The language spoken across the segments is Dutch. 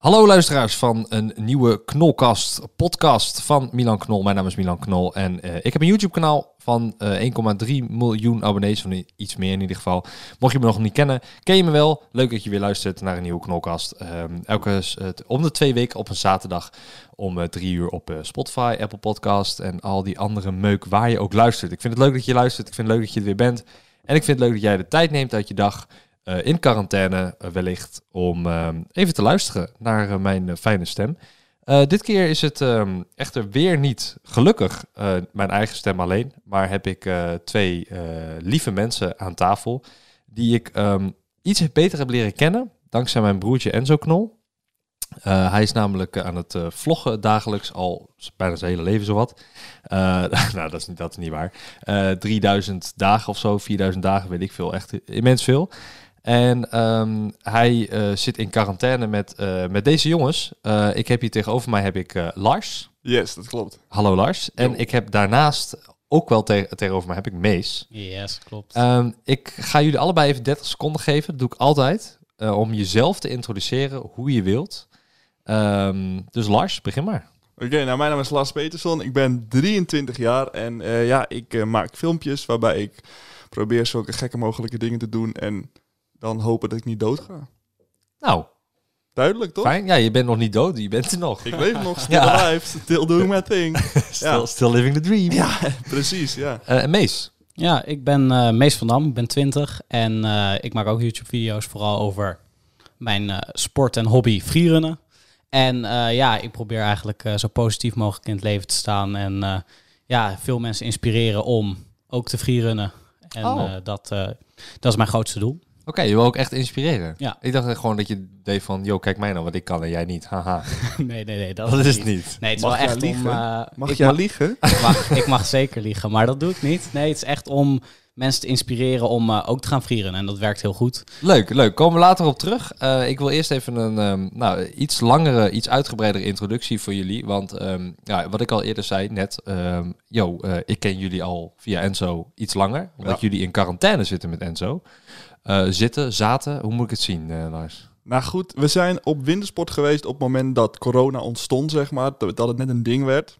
Hallo luisteraars van een nieuwe Knolkast podcast van Milan Knol. Mijn naam is Milan Knol en uh, ik heb een YouTube kanaal van uh, 1,3 miljoen abonnees, van iets meer in ieder geval. Mocht je me nog niet kennen, ken je me wel. Leuk dat je weer luistert naar een nieuwe Knolkast. Um, elke, om de twee weken op een zaterdag om drie uur op Spotify, Apple Podcast en al die andere meuk waar je ook luistert. Ik vind het leuk dat je luistert, ik vind het leuk dat je er weer bent. En ik vind het leuk dat jij de tijd neemt uit je dag uh, in quarantaine uh, wellicht om uh, even te luisteren naar mijn fijne stem. dit keer is het um, echter weer niet gelukkig mijn eigen stem alleen, maar heb ik twee lieve mensen aan tafel die ik um, iets beter heb leren kennen dankzij mijn broertje Enzo Knol. hij is namelijk aan het vloggen dagelijks, al bijna zijn hele leven zowat. nou, dat is, niet, dat is niet waar. 3000 dagen of zo, 4000 dagen, weet ik veel. Echt immens veel. En um, hij uh, zit in quarantaine met, uh, met deze jongens. Uh, ik heb hier tegenover mij heb ik Lars. Yes, dat klopt. Hallo Lars. En ik heb daarnaast ook wel te tegenover mij heb ik Mees. Yes, klopt. Um, ik ga jullie allebei even 30 seconden geven. Dat doe ik altijd. om jezelf te introduceren hoe je wilt. Um, dus Lars, begin maar. Oké, okay, nou mijn naam is Lars Peterson. Ik ben 23 jaar en ja, ik maak filmpjes waarbij ik probeer zulke gekke mogelijke dingen te doen en dan hopen dat ik niet dood ga. Nou. Duidelijk, toch? Fijn. Ja, je bent nog niet dood. Je bent er nog. Ik leef nog. Still ja. alive. Still doing my thing. still, ja. still living the dream. Ja, precies. Ja. Uh, Mees? Ja, ik ben uh, Mees van Dam. Ik ben 20. En uh, ik maak ook YouTube-video's vooral over mijn sport en hobby freerunnen. En ja, ik probeer eigenlijk zo positief mogelijk in het leven te staan. En ja, veel mensen inspireren om ook te freerunnen. En oh. dat, dat is mijn grootste doel. Oké, okay, je wil ook echt inspireren. Ja. Ik dacht gewoon dat je deed van, joh, kijk mij nou, wat ik kan en jij niet. Haha. nee, nee, nee. Dat, dat is niet. niet. Nee, het is mag wel echt liegen? om... Uh, mag jij liegen? Ik mag, ik mag zeker liegen, maar dat doe ik niet. Nee, het is echt om mensen te inspireren om uh, ook te gaan vrieren. En dat werkt heel goed. Leuk, leuk. Komen we later op terug. Uh, ik wil eerst even een um, nou, iets langere, iets uitgebreidere introductie voor jullie. Want um, ja, wat ik al eerder zei net, um, yo, uh, ik ken jullie al via Enzo iets langer. Omdat ja. jullie in quarantaine zitten met Enzo. Uh, zitten, zaten, hoe moet ik het zien, uh, Lars? Nou goed, we zijn op wintersport geweest op het moment dat corona ontstond, zeg maar. Dat het net een ding werd.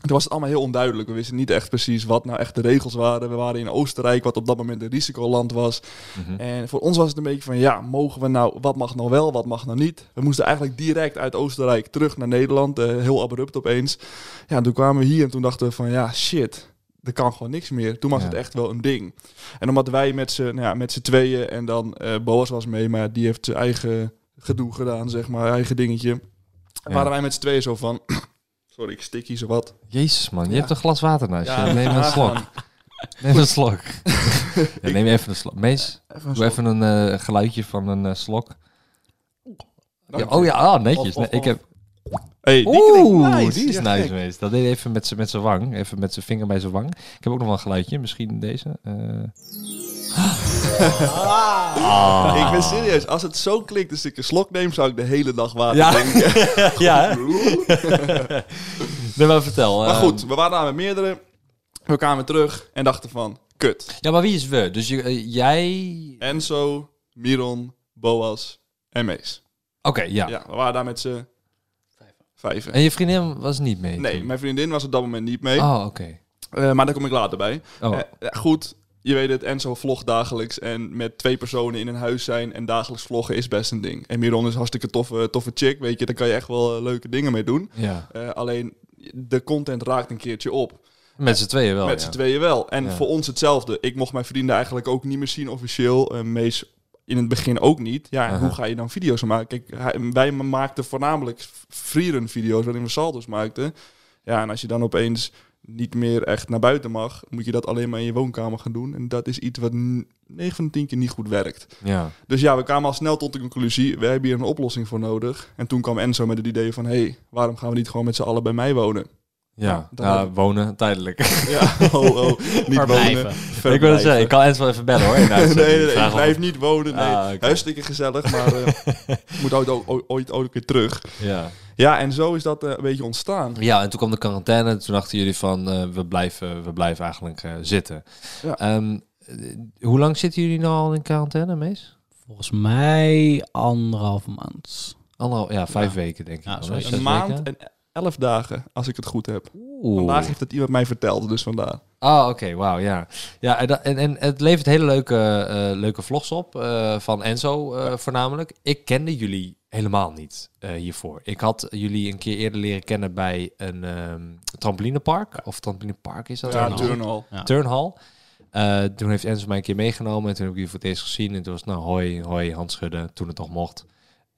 Toen was het allemaal heel onduidelijk. We wisten niet echt precies wat nou echt de regels waren. We waren in Oostenrijk, wat op dat moment een risicoland was. Mm -hmm. En voor ons was het een beetje van, ja, mogen we nou, wat mag nou wel, wat mag nou niet? We moesten eigenlijk direct uit Oostenrijk terug naar Nederland, uh, heel abrupt opeens. Ja, toen kwamen we hier en toen dachten we van, ja, shit, er kan gewoon niks meer. Toen was ja. het echt wel een ding. En omdat wij met z'n nou ja, met z'n tweeën en dan uh, Boas was mee, maar die heeft zijn eigen gedoe gedaan, zeg maar, eigen dingetje. Ja. Waren wij met z'n tweeën zo van... Sorry, ik stik hier zo wat. Jezus man, je ja. hebt een glas water naast je. Neem een slok. Neem een slok. ja, neem even een slok. Mees, even doe even een uh, geluidje van een uh, slok. oh ja, ah, netjes. Of, of, ik heb... Hey, die Oeh, nice. die is nice geweest. Dat deed hij even met zijn wang. Even met zijn vinger bij zijn wang. Ik heb ook nog wel een geluidje. Misschien deze. Uh... Ah. Ik ben serieus. Als het zo klinkt als ik een slok neem, zou ik de hele dag water ja. drinken. ja, nee, maar vertel. Maar goed, we waren daar met meerdere. We kwamen terug en dachten van, kut. Ja, maar wie is we? Dus je, uh, jij... Enzo, Miron, Boas en Mees. Oké, okay, ja. ja. We waren daar met z'n vijven. En je vriendin was niet mee? Nee, toen? mijn vriendin was op dat moment niet mee. Oh, oké. Okay. Uh, maar daar kom ik later bij. Oh. Uh, goed, je weet het, Enzo vlogt dagelijks. En met twee personen in een huis zijn en dagelijks vloggen is best een ding. En Miron is hartstikke toffe, toffe chick, weet je. Daar kan je echt wel uh, leuke dingen mee doen. Ja. Uh, alleen, de content raakt een keertje op. Met z'n tweeën wel, Met ja. z'n tweeën wel. En Ja. voor ons hetzelfde. Ik mocht mijn vrienden eigenlijk ook niet meer zien officieel. Uh, Mees in het begin ook niet. Ja, en hoe ga je dan video's maken? Kijk, hij- wij maakten voornamelijk freerun video's waarin we saldo's maakten. Ja, en als je dan opeens niet meer echt naar buiten mag, moet je dat alleen maar in je woonkamer gaan doen. En dat is iets wat 9 van de 10 keer niet goed werkt. Ja. Dus ja, we kwamen al snel tot de conclusie, we hebben hier een oplossing voor nodig. En toen kwam Enzo met het idee van, hé, hey, waarom gaan we niet gewoon met z'n allen bij mij wonen? Ja, ja, wonen tijdelijk. Ja, oh, oh, niet Verblijven. wonen. ik wil het zeggen, ik kan Ens wel even bellen hoor. Nee, nee, nee, ik of- blijf niet wonen. Nee, Ah, hartstikke gezellig, maar eh, moet ooit, ooit, ooit ook weer terug. Ja. Ja, en zo is dat eh, een beetje ontstaan. ja, en toen kwam de quarantaine. Toen dachten jullie van, eh, we, blijven, we blijven eigenlijk eh, zitten. Ja. Ehm, eh, hoe lang zitten jullie nou al in quarantaine, Mees? Volgens mij anderhalve maand. Anderhalf, ja, vijf Ja. weken denk ik. Ja, Een maand weken? en elf dagen, als ik het goed heb. Oeh. Vandaag heeft het iemand mij verteld, dus vandaar. Ah, oké, wauw, ja. Ja, en, en, en het levert hele leuke, eh, leuke vlogs op, eh, van Enzo eh, voornamelijk. Ik kende jullie helemaal niet eh, hiervoor. Ik had jullie een keer eerder leren kennen bij een ehm, trampolinepark. Of trampolinepark is dat? Ja, Turnhal. Turnhal. Ja. Turnhal. Eh, toen heeft Enzo mij een keer meegenomen en toen heb ik jullie voor het eerst gezien. En toen was het, nou, hoi, hoi, hand schudden, toen het nog mocht.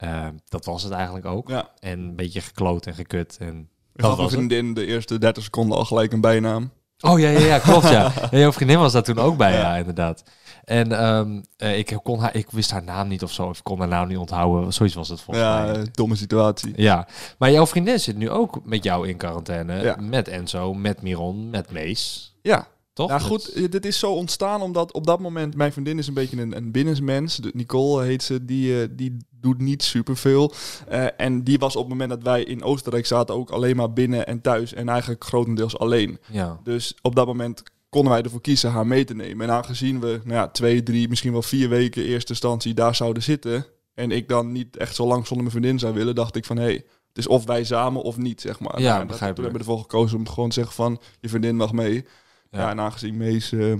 Eh, dat was het eigenlijk ook. Ja. En een beetje gekloot en gekut. En Ik had was de eerste 30 seconden al gelijk een bijnaam. Oh ja, ja, ja klopt ja. ja. Jouw vriendin was daar toen ook bij, ja, inderdaad. En ehm, eh, ik, kon haar, ik wist haar naam niet of zo, of ik kon haar naam niet onthouden. Zoiets was het volgens Ja, mij. eh, domme situatie. Ja, maar jouw vriendin zit nu ook met jou in quarantaine. Ja. Met Enzo, met Miron, met Mees. Ja, Toch? nou Met- goed, dit is zo ontstaan omdat op dat moment mijn vriendin is een beetje een, een binnensmens. Nicole heet ze, die, eh, die doet niet superveel. Eh en die was op het moment dat wij in Oostenrijk zaten ook alleen maar binnen en thuis. En eigenlijk grotendeels alleen. Ja. Dus op dat moment konden wij ervoor kiezen haar mee te nemen. En aangezien we nou ja, twee, drie, misschien wel vier weken eerste instantie daar zouden zitten. En ik dan niet echt zo lang zonder mijn vriendin zou willen, dacht ik van hé, hey, het is of wij samen of niet, zeg maar. Ja, Nou, dat- begrijpelijk. Toen hebben we ervoor gekozen om gewoon te zeggen van je vriendin mag mee. Ja, Ja. en aangezien Mees eh,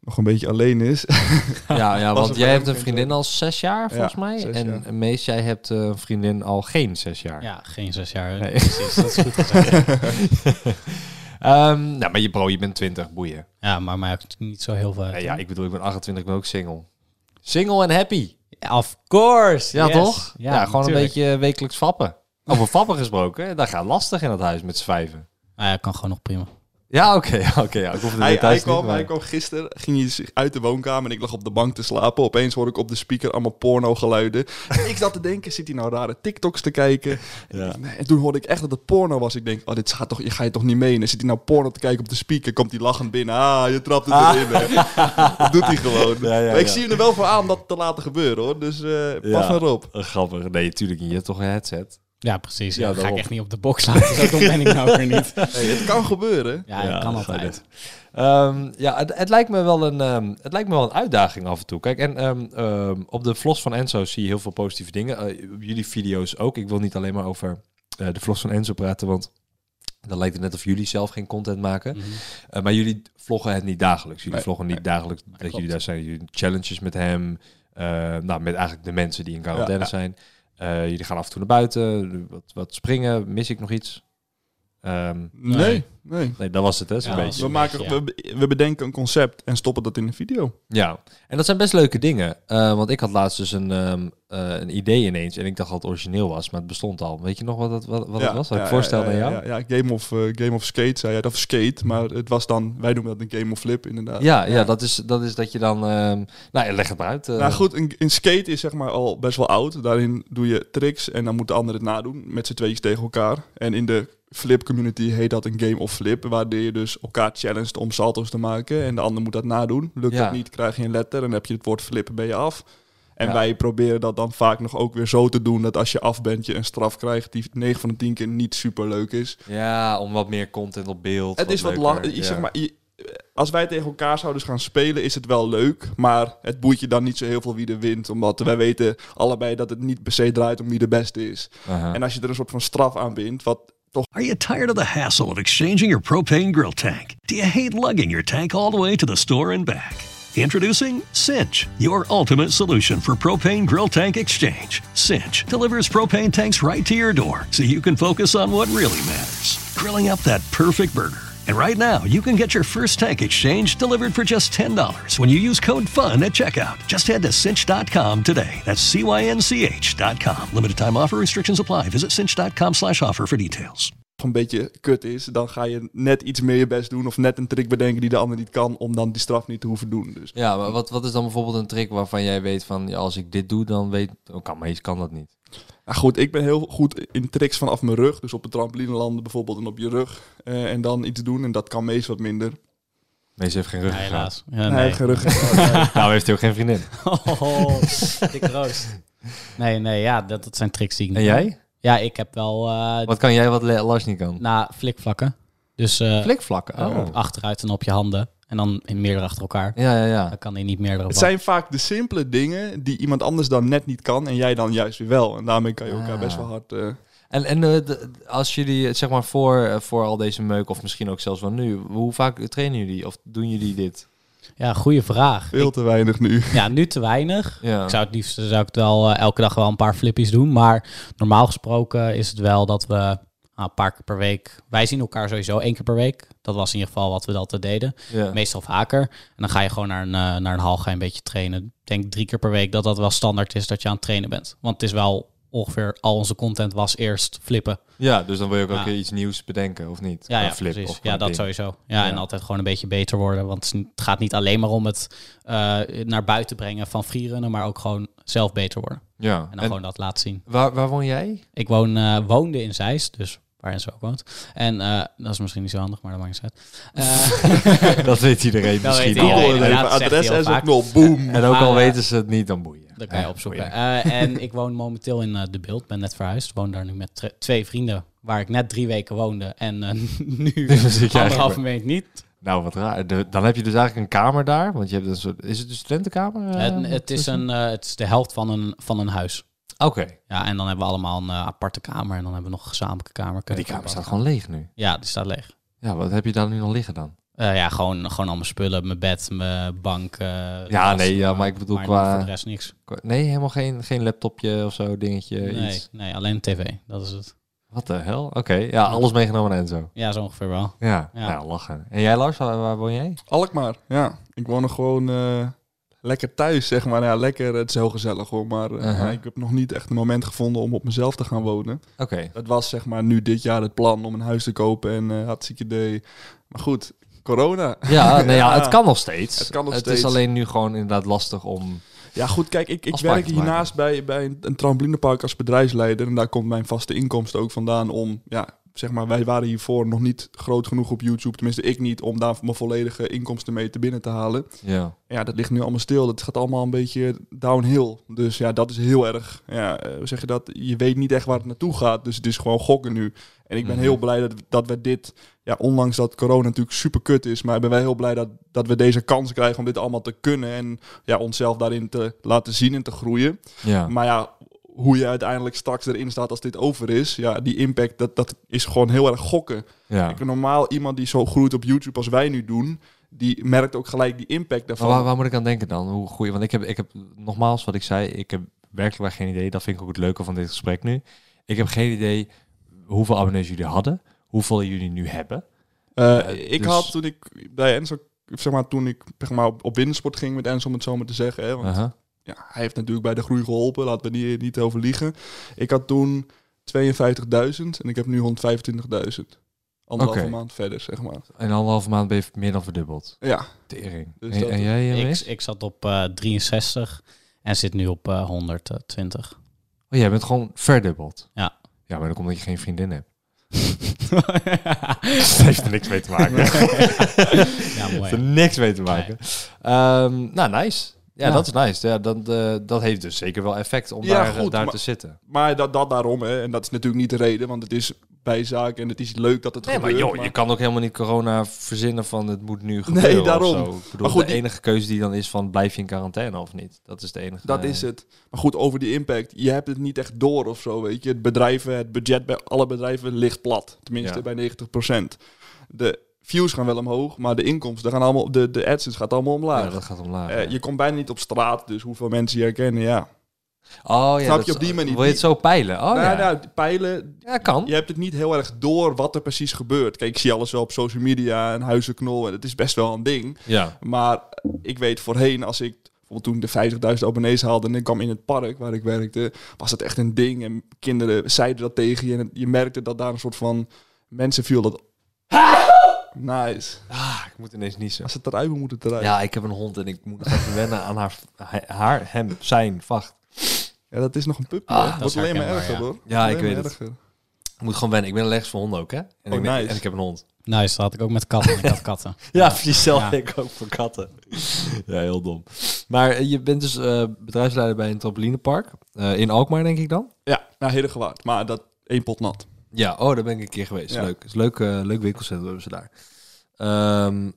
nog een beetje alleen is. Ja, ja, want jij hebt een vriendin al zes jaar, volgens Ja, mij. en jaar. Mees, jij hebt eh, een vriendin al geen zes jaar. Ja, geen zes jaar. Nee. Precies, dat is goed gezegd. Ehm, nou, maar je bro, je bent 20, boeien. Ja, maar mij ook niet zo heel veel. uit, Nee, hè? ja, ik bedoel, ik ben 28, ik ben ook single. Single en happy. Of course. Ja, yes. toch? Ja, gewoon natuurlijk. een beetje wekelijks fappen. Over fappen gesproken, dat gaat lastig in dat huis met z'n vijven. Nou ja, kan gewoon nog prima. Ja, oké. oké ja, ik hoef het hij, kwam, niet, maar- hij kwam gisteren, ging hij uit de woonkamer en ik lag op de bank te slapen. Opeens hoorde ik op de speaker allemaal porno geluiden. ik zat te denken, zit hij nou rare TikToks te kijken? Ja. Nee, En toen hoorde ik echt dat het porno was. Ik denk, oh, dit gaat toch, je ga je toch niet menen? Zit hij nou porno te kijken op de speaker? Komt hij lachend binnen? Ah, je trapt het erin. hè. dat doet hij gewoon. Ja, ja, maar ik zie hem er wel voor aan om dat te laten gebeuren, hoor. Dus eh pas maar op. Grappig. Nee, natuurlijk niet. Je hebt toch een headset? Ja, precies. Ja, Ja, ga ik echt niet op de box laten. Zo dom ben ik nou weer niet. Hey, het kan gebeuren. Ja, Ja, dat kan altijd. Ehm, ja, het, het, lijkt me wel een, ehm, het lijkt me wel een uitdaging af en toe. Kijk, en ehm, ehm, op de vlogs van Enzo zie je heel veel positieve dingen. Eh, op jullie video's ook. Ik wil niet alleen maar over eh, de vlogs van Enzo praten, want dan lijkt het net of jullie zelf geen content maken. Mhm. Eh, maar jullie vloggen het niet dagelijks. Jullie Nee, vloggen niet dagelijks dat klopt. jullie daar zijn. Jullie challenges met hem. eh, nou, met eigenlijk de mensen die in quarantaine Ja, ja. zijn. Jullie gaan af en toe naar buiten. Wat, wat springen. Mis ik nog iets? Ehm, nee. Nee, dat was het, hè? Zo'n Ja, beetje. We, maken, Ja. we, we bedenken een concept en stoppen dat in een video. Ja, en dat zijn best leuke dingen. Eh, want ik had laatst dus een, ehm, eh, een idee ineens. En ik dacht dat het origineel was, maar het bestond al. Weet je nog wat het, wat, wat het was? Wat ik voorstelde aan jou? Ja, ja, Game, of, eh, Game of Skate zei jij. Of Skate, maar het was dan... Wij noemen dat een Game of Flip, inderdaad. Ja, ja, dat, is, dat is dat je dan... ehm, nou ja, leg het maar uit. eh. Nou goed, een, een skate is zeg maar al best wel oud. Daarin doe je tricks en dan moet de ander het nadoen. Met z'n tweeën tegen elkaar. En in de flip community heet dat een game of flip. Waardoor je dus elkaar challenged om salto's te maken. En de ander moet dat nadoen. Lukt Ja. dat niet, krijg je een letter. En heb je het woord flip, ben je af. En Ja. wij proberen dat dan vaak nog ook weer zo te doen... dat als je af bent, je een straf krijgt... die 9 van de 10 keer niet super leuk is. Ja, om wat meer content op beeld. Het is wat lang. ja. Zeg maar, je- als wij tegen elkaar zouden gaan spelen, is het wel leuk. Maar het boeit je dan niet zo heel veel wie er wint. Omdat wij weten allebei dat het niet per se draait om wie de beste is. En als je er een soort van straf aan bindt, wat Are you tired of the hassle of exchanging your propane grill tank? Do you hate lugging your tank all the way to the store and back? Introducing Cinch, your ultimate solution for propane grill tank exchange. Cinch delivers propane tanks right to your door so you can focus on what really matters grilling up that perfect burger. And right now, you can get your first tank exchange delivered for just $10 when you use code FUN at checkout. Just head to cinch.com today. That's C Y N C H.com. Limited time offer restrictions apply. Visit cinch.com slash offer for details. een beetje kut is, dan ga je net iets meer je best doen of net een trick bedenken die de ander niet kan, om dan die straf niet te hoeven doen. Dus Ja, maar wat, wat is dan bijvoorbeeld een trick waarvan jij weet van... Ja, als ik dit doe, dan weet... Oh, kan, maar kan dat niet. Nou goed, ik ben heel goed in tricks vanaf mijn rug. Dus op de trampoline landen bijvoorbeeld en op je rug. eh, en dan iets doen. En dat kan meest wat minder. Meestal heeft geen Ja, ruggengraat. helaas. Ja, Nee, nee. geen rug. Nou heeft hij ook geen vriendin. Oh, dikke roost. Nee, nee, ja, dat, dat zijn tricks die ik En niet jij? Ja, ik heb wel... eh Wat kan jij wat Lars niet kan? na flikvlakken. Dus eh, Flikvlakken. Oh. achteruit en op je handen. En dan in meerdere achter elkaar. Ja, ja, ja. Dan kan hij niet meerdere Het zijn vaak de simpele dingen die iemand anders dan net niet kan. En jij dan juist weer wel. En daarmee kan je elkaar Ah. best wel hard... eh, En, en eh, de- als jullie, zeg maar, voor, eh, voor al deze meuk, of misschien ook zelfs wel nu, hoe vaak trainen jullie? Of doen jullie dit? Ja, goede vraag. veel te weinig nu. Ja, nu te weinig. Ja. Ik zou het liefst zou ik het wel eh, elke dag wel een paar flippies doen. Maar normaal gesproken is het wel dat we nou, een paar keer per week... Wij zien elkaar sowieso één keer per week. Dat was in ieder geval wat we altijd deden. ja. Meestal vaker. En dan ga je gewoon naar een, eh, naar een hal ga je een beetje trainen. Ik denk drie keer per week dat dat wel standaard is dat je aan het trainen bent. Want het is wel ongeveer al onze content was eerst flippen. Ja, dus dan wil je ook Ja. elke keer iets nieuws bedenken, of niet? Ja, flip precies. of Ja, dat ding. sowieso. Ja, Ja. en altijd gewoon een beetje beter worden. Want het gaat niet alleen maar om het eh, naar buiten brengen van freerunnen, maar ook gewoon zelf beter worden. Ja. En dan En gewoon dat laten zien. waar, waar woon jij? Ik woon, eh, woonde in Zeist, dus waar Enzo ook woont. En eh, dat is misschien niet zo handig, maar dat maakt niet uit. Eh, dat weet iedereen Dat misschien weet al. iedereen. Google even hij adres knop. Boom. En ook al Ah, weten ze het niet, dan boeien. dat kan je opzoeken. Eh, en ik woon momenteel in eh, De Beeld, ben net verhuisd. Woon daar nu met twee vrienden, waar ik net drie weken woonde. En eh, nu Dus anderhalve week niet. Nou, wat raar. De- dan heb je dus eigenlijk een kamer daar. Want je hebt een soort... Is het een studentenkamer? eh, het, het, is een, eh, het is de helft van een, van een huis. Oké. Ja, en dan hebben we allemaal een eh, aparte kamer. En dan hebben we nog een gezamenlijke kamer. Maar die kamer staat gewoon leeg nu. Ja, die staat leeg. Ja, wat heb je daar nu nog liggen dan? Eh, ja, gewoon, gewoon al mijn spullen. Mijn bed, mijn bank. eh, Ja, was, nee, ja, maar ik bedoel maar qua- Voor de rest niks. Nee, helemaal geen, geen laptopje of zo, dingetje, Nee, iets. nee, alleen tv. Dat is het. Wat de hel? Oké, ja, alles meegenomen en zo. Ja, zo ongeveer wel. Ja, Ja. ja. lachen. En jij Lars, waar, waar woon jij? Alkmaar, ja. Ik woon nog gewoon eh, lekker thuis, zeg maar. Ja, lekker, het is heel gezellig hoor. Maar eh, Uh-huh. ik heb nog niet echt een moment gevonden om op mezelf te gaan wonen. Oké. Het was zeg maar nu dit jaar het plan om een huis te kopen en eh hartstikke idee. Maar goed, corona. Ja, nee, ja, het kan nog steeds. Het kan nog is steeds. alleen nu gewoon inderdaad lastig om... Ja goed, kijk, ik, ik werk hiernaast bij, bij een, een trampolinepark als bedrijfsleider. En daar komt mijn vaste inkomsten ook vandaan om, ja, zeg maar, wij waren hiervoor nog niet groot genoeg op YouTube. Tenminste, ik niet, om daar mijn volledige inkomsten mee te binnen te halen. Ja. Ja, dat ligt nu allemaal stil. Dat gaat allemaal een beetje downhill. Dus ja, dat is heel erg. Ja, eh, zeg je dat? Je weet niet echt waar het naartoe gaat. Dus het is gewoon gokken nu. En ik ben Mhm. heel blij dat, dat we dit, ja, ondanks dat corona natuurlijk super kut is, maar ben wij heel blij dat, dat we deze kans krijgen om dit allemaal te kunnen en ja, onszelf daarin te laten zien en te groeien. Ja. Maar ja, hoe je uiteindelijk straks erin staat als dit over is, ja, die impact, dat, dat is gewoon heel erg gokken. ja. Ik normaal iemand die zo groeit op YouTube als wij nu doen, die merkt ook gelijk die impact daarvan. Waar, waar moet ik aan denken dan? Hoe groeien? Want ik heb, ik heb, nogmaals wat ik zei, ik heb werkelijk geen idee. Dat vind ik ook het leuke van dit gesprek nu. Ik heb geen idee hoeveel abonnees jullie hadden, hoeveel jullie nu hebben. Eh, Ja, ik dus- had toen ik bij Enzo, zeg maar, toen ik zeg maar, op, op ging met Enzo, om het zo maar te zeggen. Hè, want. Ja, hij heeft natuurlijk bij de groei geholpen, laten we niet, niet over liegen. Ik had toen 52.000 en ik heb nu 125.000. Anderhalve maand verder, zeg maar. In anderhalve maand ben je meer dan verdubbeld. Ja, Tering. Dus en, en jij, eh, Ik, ik zat op eh 63 en zit nu op eh 120. Oh, jij bent gewoon verdubbeld. Ja. Ja, maar dan komt dat je geen vriendin hebt. Dat heeft er niks mee te maken. ja, mooi. heeft er niks mee te maken. Ehm, nou, nice. Ja, Ja. dat is nice. Ja, dat, eh, dat heeft dus zeker wel effect om Ja, daar, eh, goed, daar maar- te zitten. maar dat, dat daarom, hè. En dat is natuurlijk niet de reden, want het is bijzaak en het is leuk dat het Nee, maar gebeurt. joh, je kan ook helemaal niet corona verzinnen van het moet nu gebeuren Nee, of daarom. zo. Ik bedoel, Maar goed, de enige keuze die dan is van blijf je in quarantaine of niet. Dat is de enige. Dat eh, is het. Maar goed, over die impact. Je hebt het niet echt door of zo, weet je. Het bedrijven, het budget bij alle bedrijven ligt plat. Tenminste Ja. bij 90%. De views gaan wel omhoog, maar de inkomsten gaan allemaal... De, de AdSense gaat allemaal omlaag. Ja, dat gaat omlaag. Eh, ja. je komt bijna niet op straat, dus hoeveel mensen je herkennen, ja. oh, ja, snap dat op die manier? Wil je het zo peilen? Oh, nou, ja. nou, pijlen, ja, kan. je hebt het niet heel erg door wat er precies gebeurt. Kijk, ik zie alles wel op social media en huizenknol en het is best wel een ding. Ja. Maar ik weet voorheen, als ik bijvoorbeeld toen ik de 50.000 abonnees haalde en ik kwam in het park waar ik werkte, was dat echt een ding. En kinderen zeiden dat tegen je. En je merkte dat daar een soort van mensen viel dat... Nice. Ah, ik moet ineens niezen. Als het eruit moet, moet het eruit. Ja, ik heb een hond en ik moet nog even wennen aan haar, haar, hem, zijn, vacht. Ja, dat is nog een puppy. Ah, wordt is alleen maar erger, ja. hoor. Ja, ik weet het. erger. Ik moet gewoon wennen. Ik ben allergisch voor honden ook, hè? En, Oh, ik, nice. en ik heb een hond. Nice, dat had ik ook met katten. Ik had katten. Ja, precies. Zelf Ja. ik ook voor katten. ja, heel dom. Maar eh, je bent dus eh, bedrijfsleider bij een trampolinepark. eh, in Alkmaar, denk ik dan? Ja, nou, Herengewaard. Maar dat één pot nat. Ja, oh, daar ben ik een keer geweest. Ja. Leuk. Is leuk, eh, leuk winkelcentrum hebben ze daar. Ehm,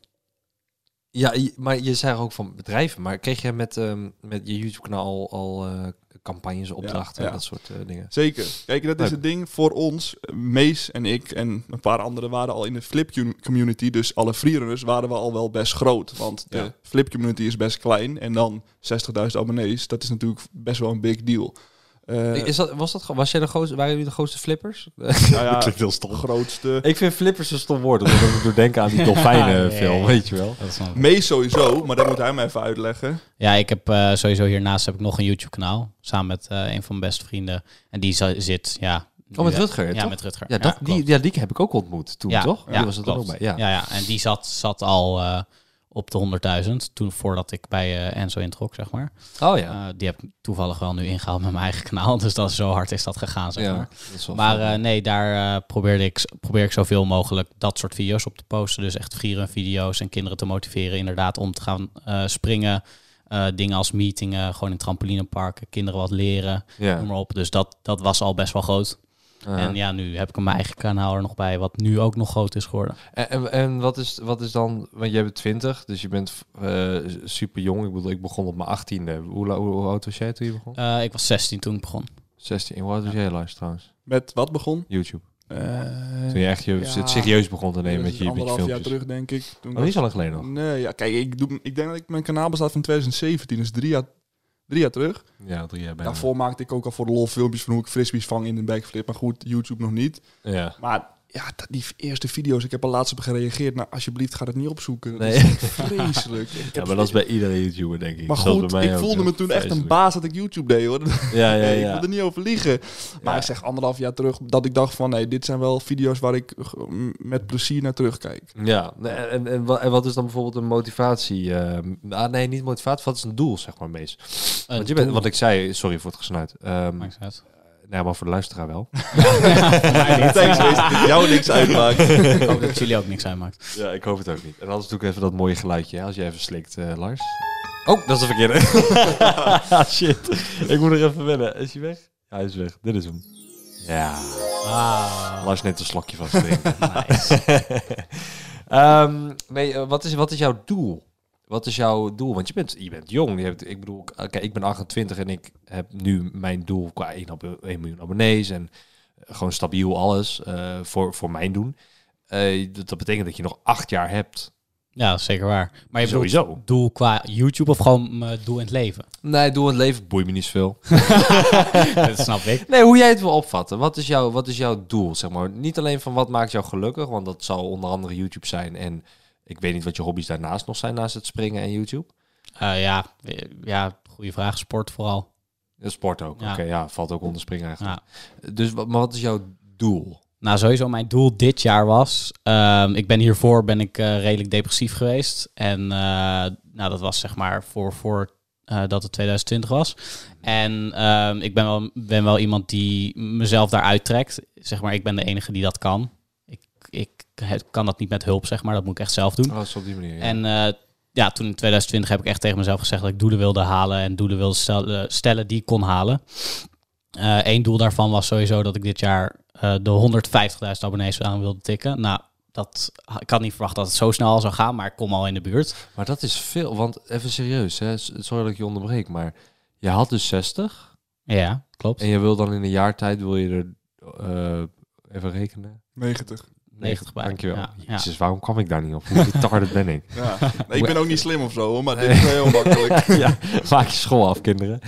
ja, je- maar je zei ook van bedrijven. Maar kreeg jij met, ehm, met je YouTube-kanaal al, al eh, campagnes, opdrachten ja. en dat soort eh, dingen? Zeker. Kijk, dat is het ding voor ons. Mees en ik en een paar anderen waren al in de flip cu- community. Dus alle freerunners waren we al wel best groot. Want de Ja. flip community is best klein. En dan 60.000 abonnees. Dat is natuurlijk best wel een big deal. Eh, Is dat, was, dat, was jij de grootste, waren jullie de grootste flippers? nou ja, klinkt heel stom. grootste. Ik vind flippers een stom woord, omdat ik doe denken aan die dolfijnenfilm, Ja, ja. weet je wel. Sowieso, maar dat moet hij me even uitleggen. Ja, ik heb eh, sowieso hiernaast heb ik nog een YouTube kanaal. Samen met eh, een van mijn beste vrienden. En die zit, ja... Oh, met Rutger, Ja, toch? met Rutger. Ja, dat, die, ja, die heb ik ook ontmoet toen, Ja, toch? Ja, die was er dan ook bij. Ja. ja, ja. En die zat, zat al eh, op de 100.000. Toen voordat ik bij eh, Enzo introk, zeg maar. Oh ja. Eh, die heb ik toevallig wel nu ingehaald met mijn eigen kanaal. Dus dat is zo hard is dat gegaan, zeg ja. maar. Maar eh, nee, daar probeerde ik, probeer ik zoveel mogelijk dat soort video's op te posten. Dus echt freerun video's en kinderen te motiveren inderdaad om te gaan springen. Dingen als meetingen, gewoon in trampolineparken, kinderen wat leren, ja. noem maar op. Dus dat, dat was al best wel groot. En ja, nu heb ik mijn eigen kanaal er nog bij, wat nu ook nog groot is geworden. En, en, en wat, is, wat is dan, want jij bent 20, dus je bent eh, super jong. Ik bedoel, ik begon op mijn 18e. Hoe, hoe, hoe oud was jij toen je begon? Eh, ik was 16 toen ik begon. 16. Hoe oud was jij, Lars, trouwens? Met wat begon? YouTube. Eh, Toen je echt je, ja. het serieus begon te nemen met je, met je anderhalf jaar filmpjes. terug, denk ik. Toen Oh, niet zo lang geleden nog. Nee, ja, kijk, ik, doe, ik denk dat ik mijn kanaal bestaat van 2017, dus drie jaar, drie jaar terug. Ja, drie jaar bijna. Daarvoor maakte ik ook al voor de lol filmpjes van hoe ik frisbees vang in een backflip. Maar goed, YouTube nog niet. Ja. Maar ja, dat- die eerste video's, ik heb er laatst op gereageerd. Nou, alsjeblieft, ga het niet opzoeken. Dat Nee. is echt vreselijk. Ik ja, maar dat is bij iedere YouTuber, denk ik. maar Dat is goed, bij mij ik voelde me toen echt een baas dat ik YouTube deed, hoor. Ja, ja, Nee, ja. Ik wil er niet over liegen. Maar Ja. ik zeg anderhalf jaar terug dat ik dacht van... nee, dit zijn wel video's waar ik met plezier naar terugkijk. Ja, en, en, en wat is dan bijvoorbeeld een motivatie? eh, ah, nee, niet motivatie. Wat is een doel, zeg maar, meest? Want je bent, wat ik zei, sorry voor het gesnuit. Ehm Maakt niet uit. Nee, maar voor de luisteraar wel. Thanks, dat het jou niks uitmaakt. Ik hoop dat het jullie ook niks uitmaakt. ja, ik hoop het ook niet. En anders doe ik even dat mooie geluidje, hè, als je even slikt, eh, Lars. Oh, dat is de verkeerde. Ah, Shit. Ik moet er even wennen. Is hij weg? Ja, hij is weg. Dit is hem. Ja. Ah, Lars neemt een slokje van zijn nice. Ehm, nee, eh, wat is, wat is jouw doel? Wat is jouw doel? Want je bent, je bent jong. Je hebt, ik bedoel, oké, ik ben 28 en ik heb nu mijn doel qua 1, abo- 1 miljoen abonnees en eh, gewoon stabiel alles eh, voor, voor mijn doen. Eh, dat, dat betekent dat je nog acht jaar hebt. Ja, zeker waar. Maar je Sowieso. doel qua YouTube of gewoon doel in het leven? Nee, doel in het leven boeit me niet zoveel. dat snap ik. Nee, hoe jij het wil opvatten. Wat is, jouw, wat is jouw doel? Zeg maar? Niet alleen van wat maakt jou gelukkig, want dat zal onder andere YouTube zijn. En ik weet niet wat je hobby's daarnaast nog zijn, naast het springen en YouTube. Eh, ja, ja, goede vraag. Sport vooral. De sport ook. Ja. Oké, ja, valt ook onder springen eigenlijk. Ja. Dus wat, maar wat is jouw doel? Nou, sowieso mijn doel dit jaar was... ehm, ik ben hiervoor ben ik eh, redelijk depressief geweest. En eh, nou, dat was zeg maar voor, voor dat het 2020 was. En ehm, ik ben wel, ben wel iemand die mezelf daaruit trekt. Zeg maar, ik ben de enige die dat kan. Kan dat niet met hulp, zeg maar. Dat moet ik echt zelf doen. Oh, dat is op die manier. Ja. En eh, ja, toen in 2020 heb ik echt tegen mezelf gezegd dat ik doelen wilde halen en doelen wilde stellen, stellen die ik kon halen. Eén doel daarvan was sowieso dat ik dit jaar eh, de 150.000 abonnees aan wilde tikken. Nou, dat, ik had niet verwacht dat het zo snel al zou gaan, maar ik kom al in de buurt. Maar dat is veel, want even serieus, hè, sorry dat ik je onderbreek, maar je had dus 60 Ja, klopt. en je wil dan in een jaar tijd, wil je er, eh, even rekenen, 90. 90 bij. Dankjewel. Ja, ja. Waarom kwam ik daar niet op? Hoe retarded ben ik? Ja. Nee, ik ben ook niet slim of zo, hoor, maar dit is wel heel makkelijk. ja, maak je school af, kinderen.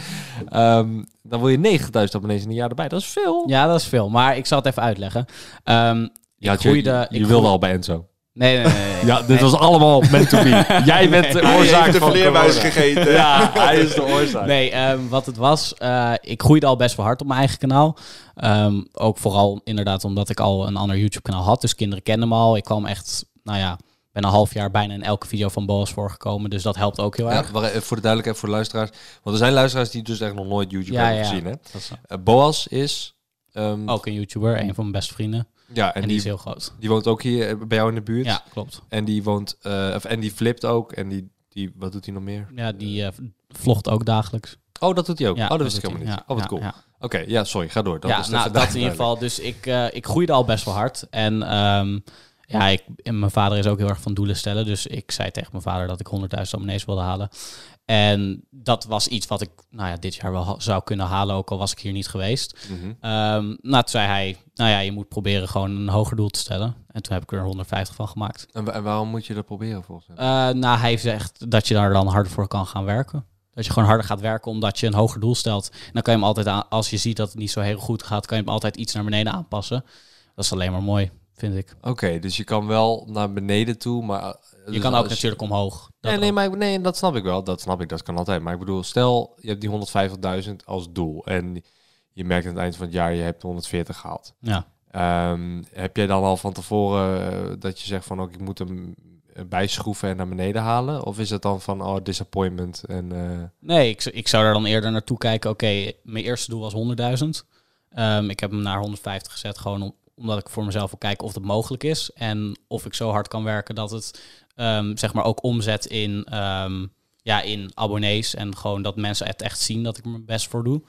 Ehm, dan wil je 90.000 abonnees in een jaar erbij. Dat is veel. Ja, dat is veel. Maar ik zal het even uitleggen. Ehm, Je, je, groeide- je, ik wilde al bij Enzo. Nee, nee, nee. nee. Ja, dit was allemaal meant to be. Jij bent de oorzaak heeft de van vleermuis gegeten. Ja, hij is de oorzaak. Nee, ehm, wat het was, eh, ik groeide al best wel hard op mijn eigen kanaal. Ehm, ook vooral inderdaad omdat ik al een ander YouTube-kanaal had. Dus kinderen kenden me al. Ik kwam echt, nou ja, ben een half jaar bijna in elke video van Boas voorgekomen. Dus dat helpt ook heel erg. even voor de duidelijkheid voor de luisteraars. Want er zijn luisteraars die dus echt nog nooit YouTube Ja, hebben ja. gezien. Hè? Is Eh, Boas is... ehm, ook een YouTuber, een van mijn beste vrienden. ja, En, en, die die, is heel groot. die woont ook hier eh, bij jou in de buurt. Ja, klopt. En die woont... eh, of, en die flipt ook. En die, die... Wat doet hij nog meer? Ja, die eh, vlogt ook dagelijks. Oh, dat doet hij ook. Ja, oh, dat wist ik helemaal niet. oh, wat cool. Oké, ja, sorry. Ga door. Dat ja, is nou, dat in ieder geval. Dus ik, eh, ik groeide al best wel hard. En ehm, ja, ik, en mijn vader is ook heel erg van doelen stellen. Dus ik zei tegen mijn vader dat ik 100.000 abonnees wilde halen. En dat was iets wat ik nou ja, dit jaar wel zou kunnen halen, ook al was ik hier niet geweest. Ehm, nou, toen zei hij, nou ja, je moet proberen gewoon een hoger doel te stellen. En toen heb ik er 150 van gemaakt. En waarom moet je dat proberen volgens mij? Eh, nou, hij zegt dat je daar dan harder voor kan gaan werken. Dat je gewoon harder gaat werken omdat je een hoger doel stelt. En dan kan je hem altijd aan, als je ziet dat het niet zo heel goed gaat, kan je hem altijd iets naar beneden aanpassen. Dat is alleen maar mooi, vind ik. Oké, dus je kan wel naar beneden toe, maar... eh, Je dus kan ook natuurlijk omhoog. Nee, nee, maar nee, dat snap ik wel. Dat snap ik, dat kan altijd. Maar ik bedoel, stel je hebt die 150.000 als doel en je merkt aan het eind van het jaar je hebt 140 gehaald. Ja. Ehm, heb jij dan al van tevoren eh, dat je zegt van ook ik moet hem bijschroeven en naar beneden halen? Of is het dan van oh disappointment en eh, Nee, ik, ik zou er dan eerder naartoe kijken. Oké, mijn eerste doel was 100.000. Ehm, ik heb hem naar 150 gezet, gewoon om- omdat ik voor mezelf wil kijken of het mogelijk is. En of ik zo hard kan werken dat het ehm, zeg maar ook omzet in, ehm, ja, in abonnees. En gewoon dat mensen het echt zien dat ik er mijn best voor doe.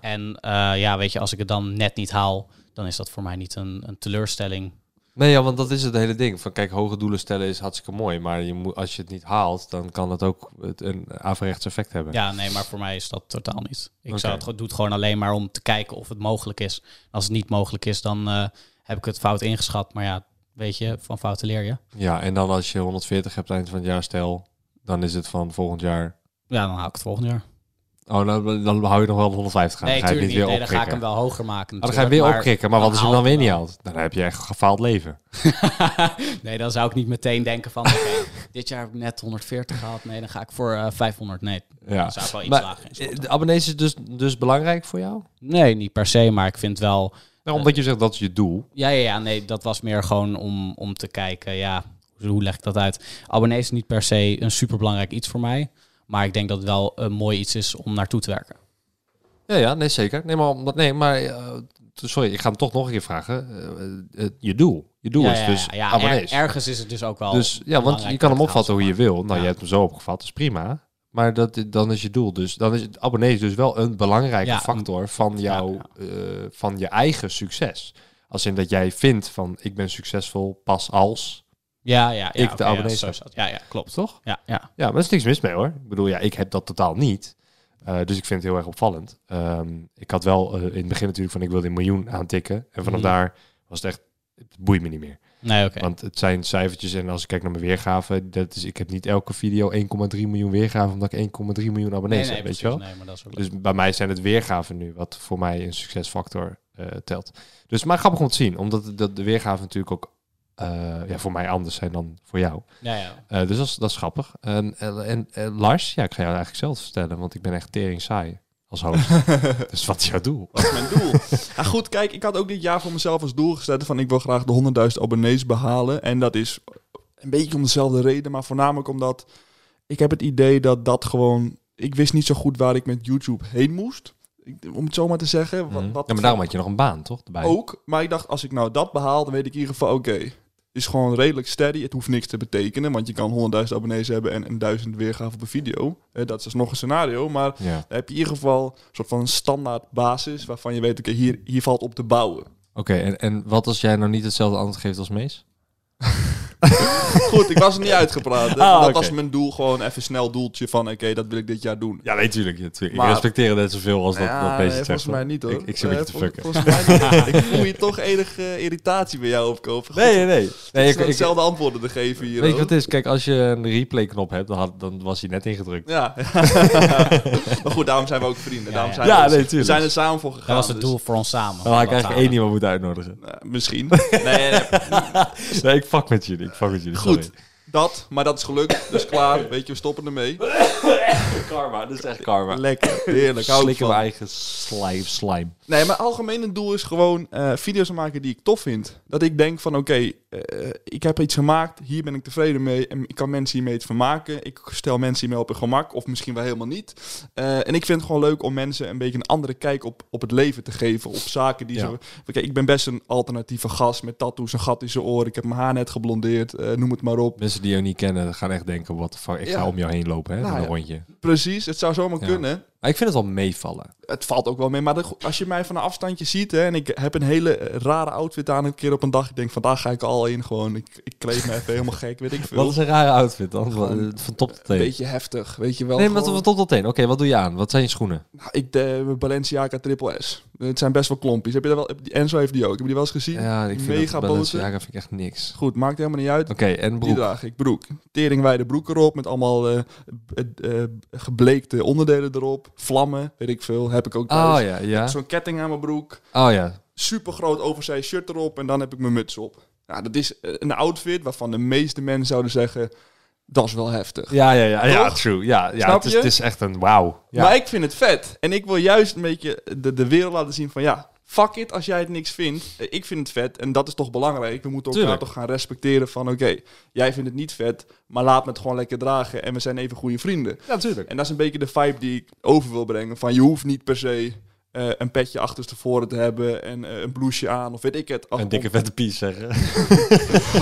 En eh, ja, weet je, als ik het dan net niet haal, dan is dat voor mij niet een, een teleurstelling. Nee, ja, want dat is het hele ding. Van kijk, hoge doelen stellen is hartstikke mooi, maar je moet, als je het niet haalt, dan kan het ook een averechts effect hebben. Ja, nee, maar voor mij is dat totaal niet. Ik zou het, doe het gewoon alleen maar om te kijken of het mogelijk is. Als het niet mogelijk is, dan eh, heb ik het fout ingeschat. Maar ja, weet je, van fouten leer je. Ja, en dan als je 140 hebt eind van het jaar, stel, dan is het van volgend jaar. Ja, dan haal ik het volgend jaar. Oh, dan, dan hou je nog wel de 150 gaan. nee, dan ga je niet. niet Nee, weer dan ga ik hem wel hoger maken. Oh, dan ga je weer natuurlijk, opkrikken. Maar wat als je hem dan weer niet haalt? Dan heb je echt een gefaald leven. nee, dan zou ik niet meteen denken van... dit jaar heb ik net 140 gehaald. Nee, dan ga ik voor eh, 500. Nee, Ja. dan zou ik wel iets Maar lager eh, de abonnees is dus, dus belangrijk voor jou? Nee, niet per se. Maar ik vind wel... Nou, omdat je zegt dat is je doel. Ja, ja, ja, nee, dat was meer gewoon om, om te kijken, ja, hoe hoe leg ik dat uit? Abonnees is niet per se een superbelangrijk iets voor mij, maar ik denk dat het wel een mooi iets is om naartoe te werken. Ja, ja, nee, zeker. Nee, maar, omdat- nee, maar eh, sorry, ik ga hem toch nog een keer vragen. Eh, eh, je doel. Je doel ja, is ja, dus ja, ja, abonnees. er- ergens is het dus ook wel. dus ja, want je kan hem opvatten hoe je wil. Nou, je hebt hem zo opgevat, dat is prima. Maar dat, dan is je doel dus. Dan is het abonnees dus wel een belangrijke factor van, jou, van je eigen succes. Als in dat jij vindt van ik ben succesvol pas als. Ja, ja, ja. ik de abonnees dat. Ja, ja, klopt. Toch? Ja, ja. Ja, maar er is niks mis mee hoor. Ik bedoel, ja, ik heb dat totaal niet. Eh, dus ik vind het heel erg opvallend. Ehm, ik had wel eh, in het begin natuurlijk van ik wilde een miljoen aantikken. En vanaf Mhm. daar was het echt, het boeit me niet meer. Nee, oké. Want het zijn cijfertjes en als ik kijk naar mijn weergave, dat is, ik heb niet elke video 1,3 miljoen weergaven omdat ik 1,3 miljoen abonnees Nee, nee, heb, weet je wel? Nee, maar dat is ook Dus bij mij zijn het weergaven nu wat voor mij een succesfactor eh, telt. Dus maar grappig om te zien, omdat de, de weergaven natuurlijk ook ja, voor mij anders zijn dan voor jou. Ja, ja. Eh, dus dat is, dat is grappig. En, en, en, eh, Lars, ja, ik ga jou eigenlijk zelf vertellen, want ik ben echt tering saai als host. dus wat is jouw doel? Dat is mijn doel. ja, goed, kijk, ik had ook dit jaar voor mezelf als doel gezet van ik wil graag de 100.000 abonnees behalen. En dat is een beetje om dezelfde reden, maar voornamelijk omdat ik heb het idee dat dat gewoon... Ik wist niet zo goed waar ik met YouTube heen moest. Om het zo maar te zeggen. Wat, Mhm. wat ja, maar daarom had je nog een baan, toch? Erbij. ook. Maar ik dacht, als ik nou dat behaal, dan weet ik in ieder geval, oké, is gewoon redelijk steady. Het hoeft niks te betekenen, want je kan 100.000 abonnees hebben en een duizend weergaven op een video. Eh, dat is dus nog een scenario, maar Ja. dan heb je in ieder geval een soort van een standaard basis waarvan je weet, oké, hier, hier valt op te bouwen. Oké, en, en wat als jij nou niet hetzelfde antwoord geeft als Mees? Goed, ik was er niet uitgepraat. Ah, dat was mijn doel, gewoon even snel doeltje van, oké, dat wil ik dit jaar doen. Ja, nee, tuurlijk. Ja, tuurlijk. Maar- ik respecteer het net zoveel als dat, Ja, dat nee, zegt. volgens mij niet hoor. Ik, ik zit een Eh, beetje te fucken. Volgens mij niet. ik voel hier toch enige irritatie bij jou opkopen. Nee, nee, nee. nee ik, hetzelfde antwoorden te geven hier. weet je wat het is? Kijk, als je een replay-knop hebt, dan, had, dan was hij net ingedrukt. Ja. maar goed, daarom zijn we ook vrienden. Daarom zijn Ja, we, nee, we tuurlijk. zijn er samen voor gegaan. Dat was het dus- doel voor ons samen. Dan had ik eigenlijk één iemand moeten uitnodigen. Nou, misschien. nee, nee, Nee, ik fuck met jullie. Goed, dat. Maar dat is gelukt. Dus klaar. Weet je, we stoppen ermee. Karma, dat is echt karma. Lekker. Heerlijk. Hou Slikken mijn eigen slime. slime. Nee, mijn algemene doel is gewoon eh, video's maken die ik tof vind. Dat ik denk van oké, eh, ik heb iets gemaakt, hier ben ik tevreden mee en ik kan mensen hiermee het vermaken. Ik stel mensen hiermee op hun gemak of misschien wel helemaal niet. Eh, en ik vind het gewoon leuk om mensen een beetje een andere kijk op, op het leven te geven. Op zaken die Ja. ze... Oké, ik ben best een alternatieve gast met tattoos, een gat in zijn oor. Ik heb mijn haar net geblondeerd, noem het maar op. Mensen die jou niet kennen gaan echt denken, wat fuck, ik Ja. ga om jou heen lopen, hè, Nou een ja. rondje. Precies, het zou zomaar kunnen. Maar ik vind het wel meevallen. Het valt ook wel mee, maar de- als je mij van een afstandje ziet hè, en ik heb een hele eh, rare outfit aan een keer op een dag, ik denk vandaag ga ik al in gewoon, ik, ik kleed me even helemaal gek, weet ik veel. Wat is een rare outfit dan? Gewoon Van, van top tot Een teen. beetje heftig, weet je wel. Nee, maar gewoon- van top tot teen. Oké, wat doe je aan? Wat zijn je schoenen? Nou, ik de Balenciaga Triple S. Het zijn best wel klompjes. Heb je dat wel? Enzo heeft die ook. Heb je die wel eens gezien? Ja, ik vind Mega dat. Balenciaga vind ik echt niks. Goed, maakt helemaal niet uit. Oké, en Die broek. draag ik. Broek. Teringwijde broek erop met allemaal eh, eh, eh, gebleekte onderdelen erop. Vlammen, weet ik veel. Heb ik ook thuis. Oh ja, ja. Zo'n ketting aan mijn broek. Oh ja. Super groot oversized shirt erop. En dan heb ik mijn muts op. Nou, dat is eh, een outfit waarvan de meeste mensen zouden zeggen... Dat is wel heftig. Ja, ja, ja. Ja, Toch? true. Ja, ja Snap het, is, je? het is echt een wauw. Ja. Maar ik vind het vet. En ik wil juist een beetje de, de wereld laten zien van ja, fuck it als jij het niks vindt. Eh, Ik vind het vet en dat is toch belangrijk. We moeten elkaar Tuurlijk. toch gaan respecteren van oké, jij vindt het niet vet, maar laat me het gewoon lekker dragen en we zijn even goede vrienden. ja, natuurlijk. En dat is een beetje de vibe die ik over wil brengen. Van je hoeft niet per se eh, een petje achterstevoren te hebben en eh, een blouseje aan of weet ik het. Een dikke vette piece zeggen.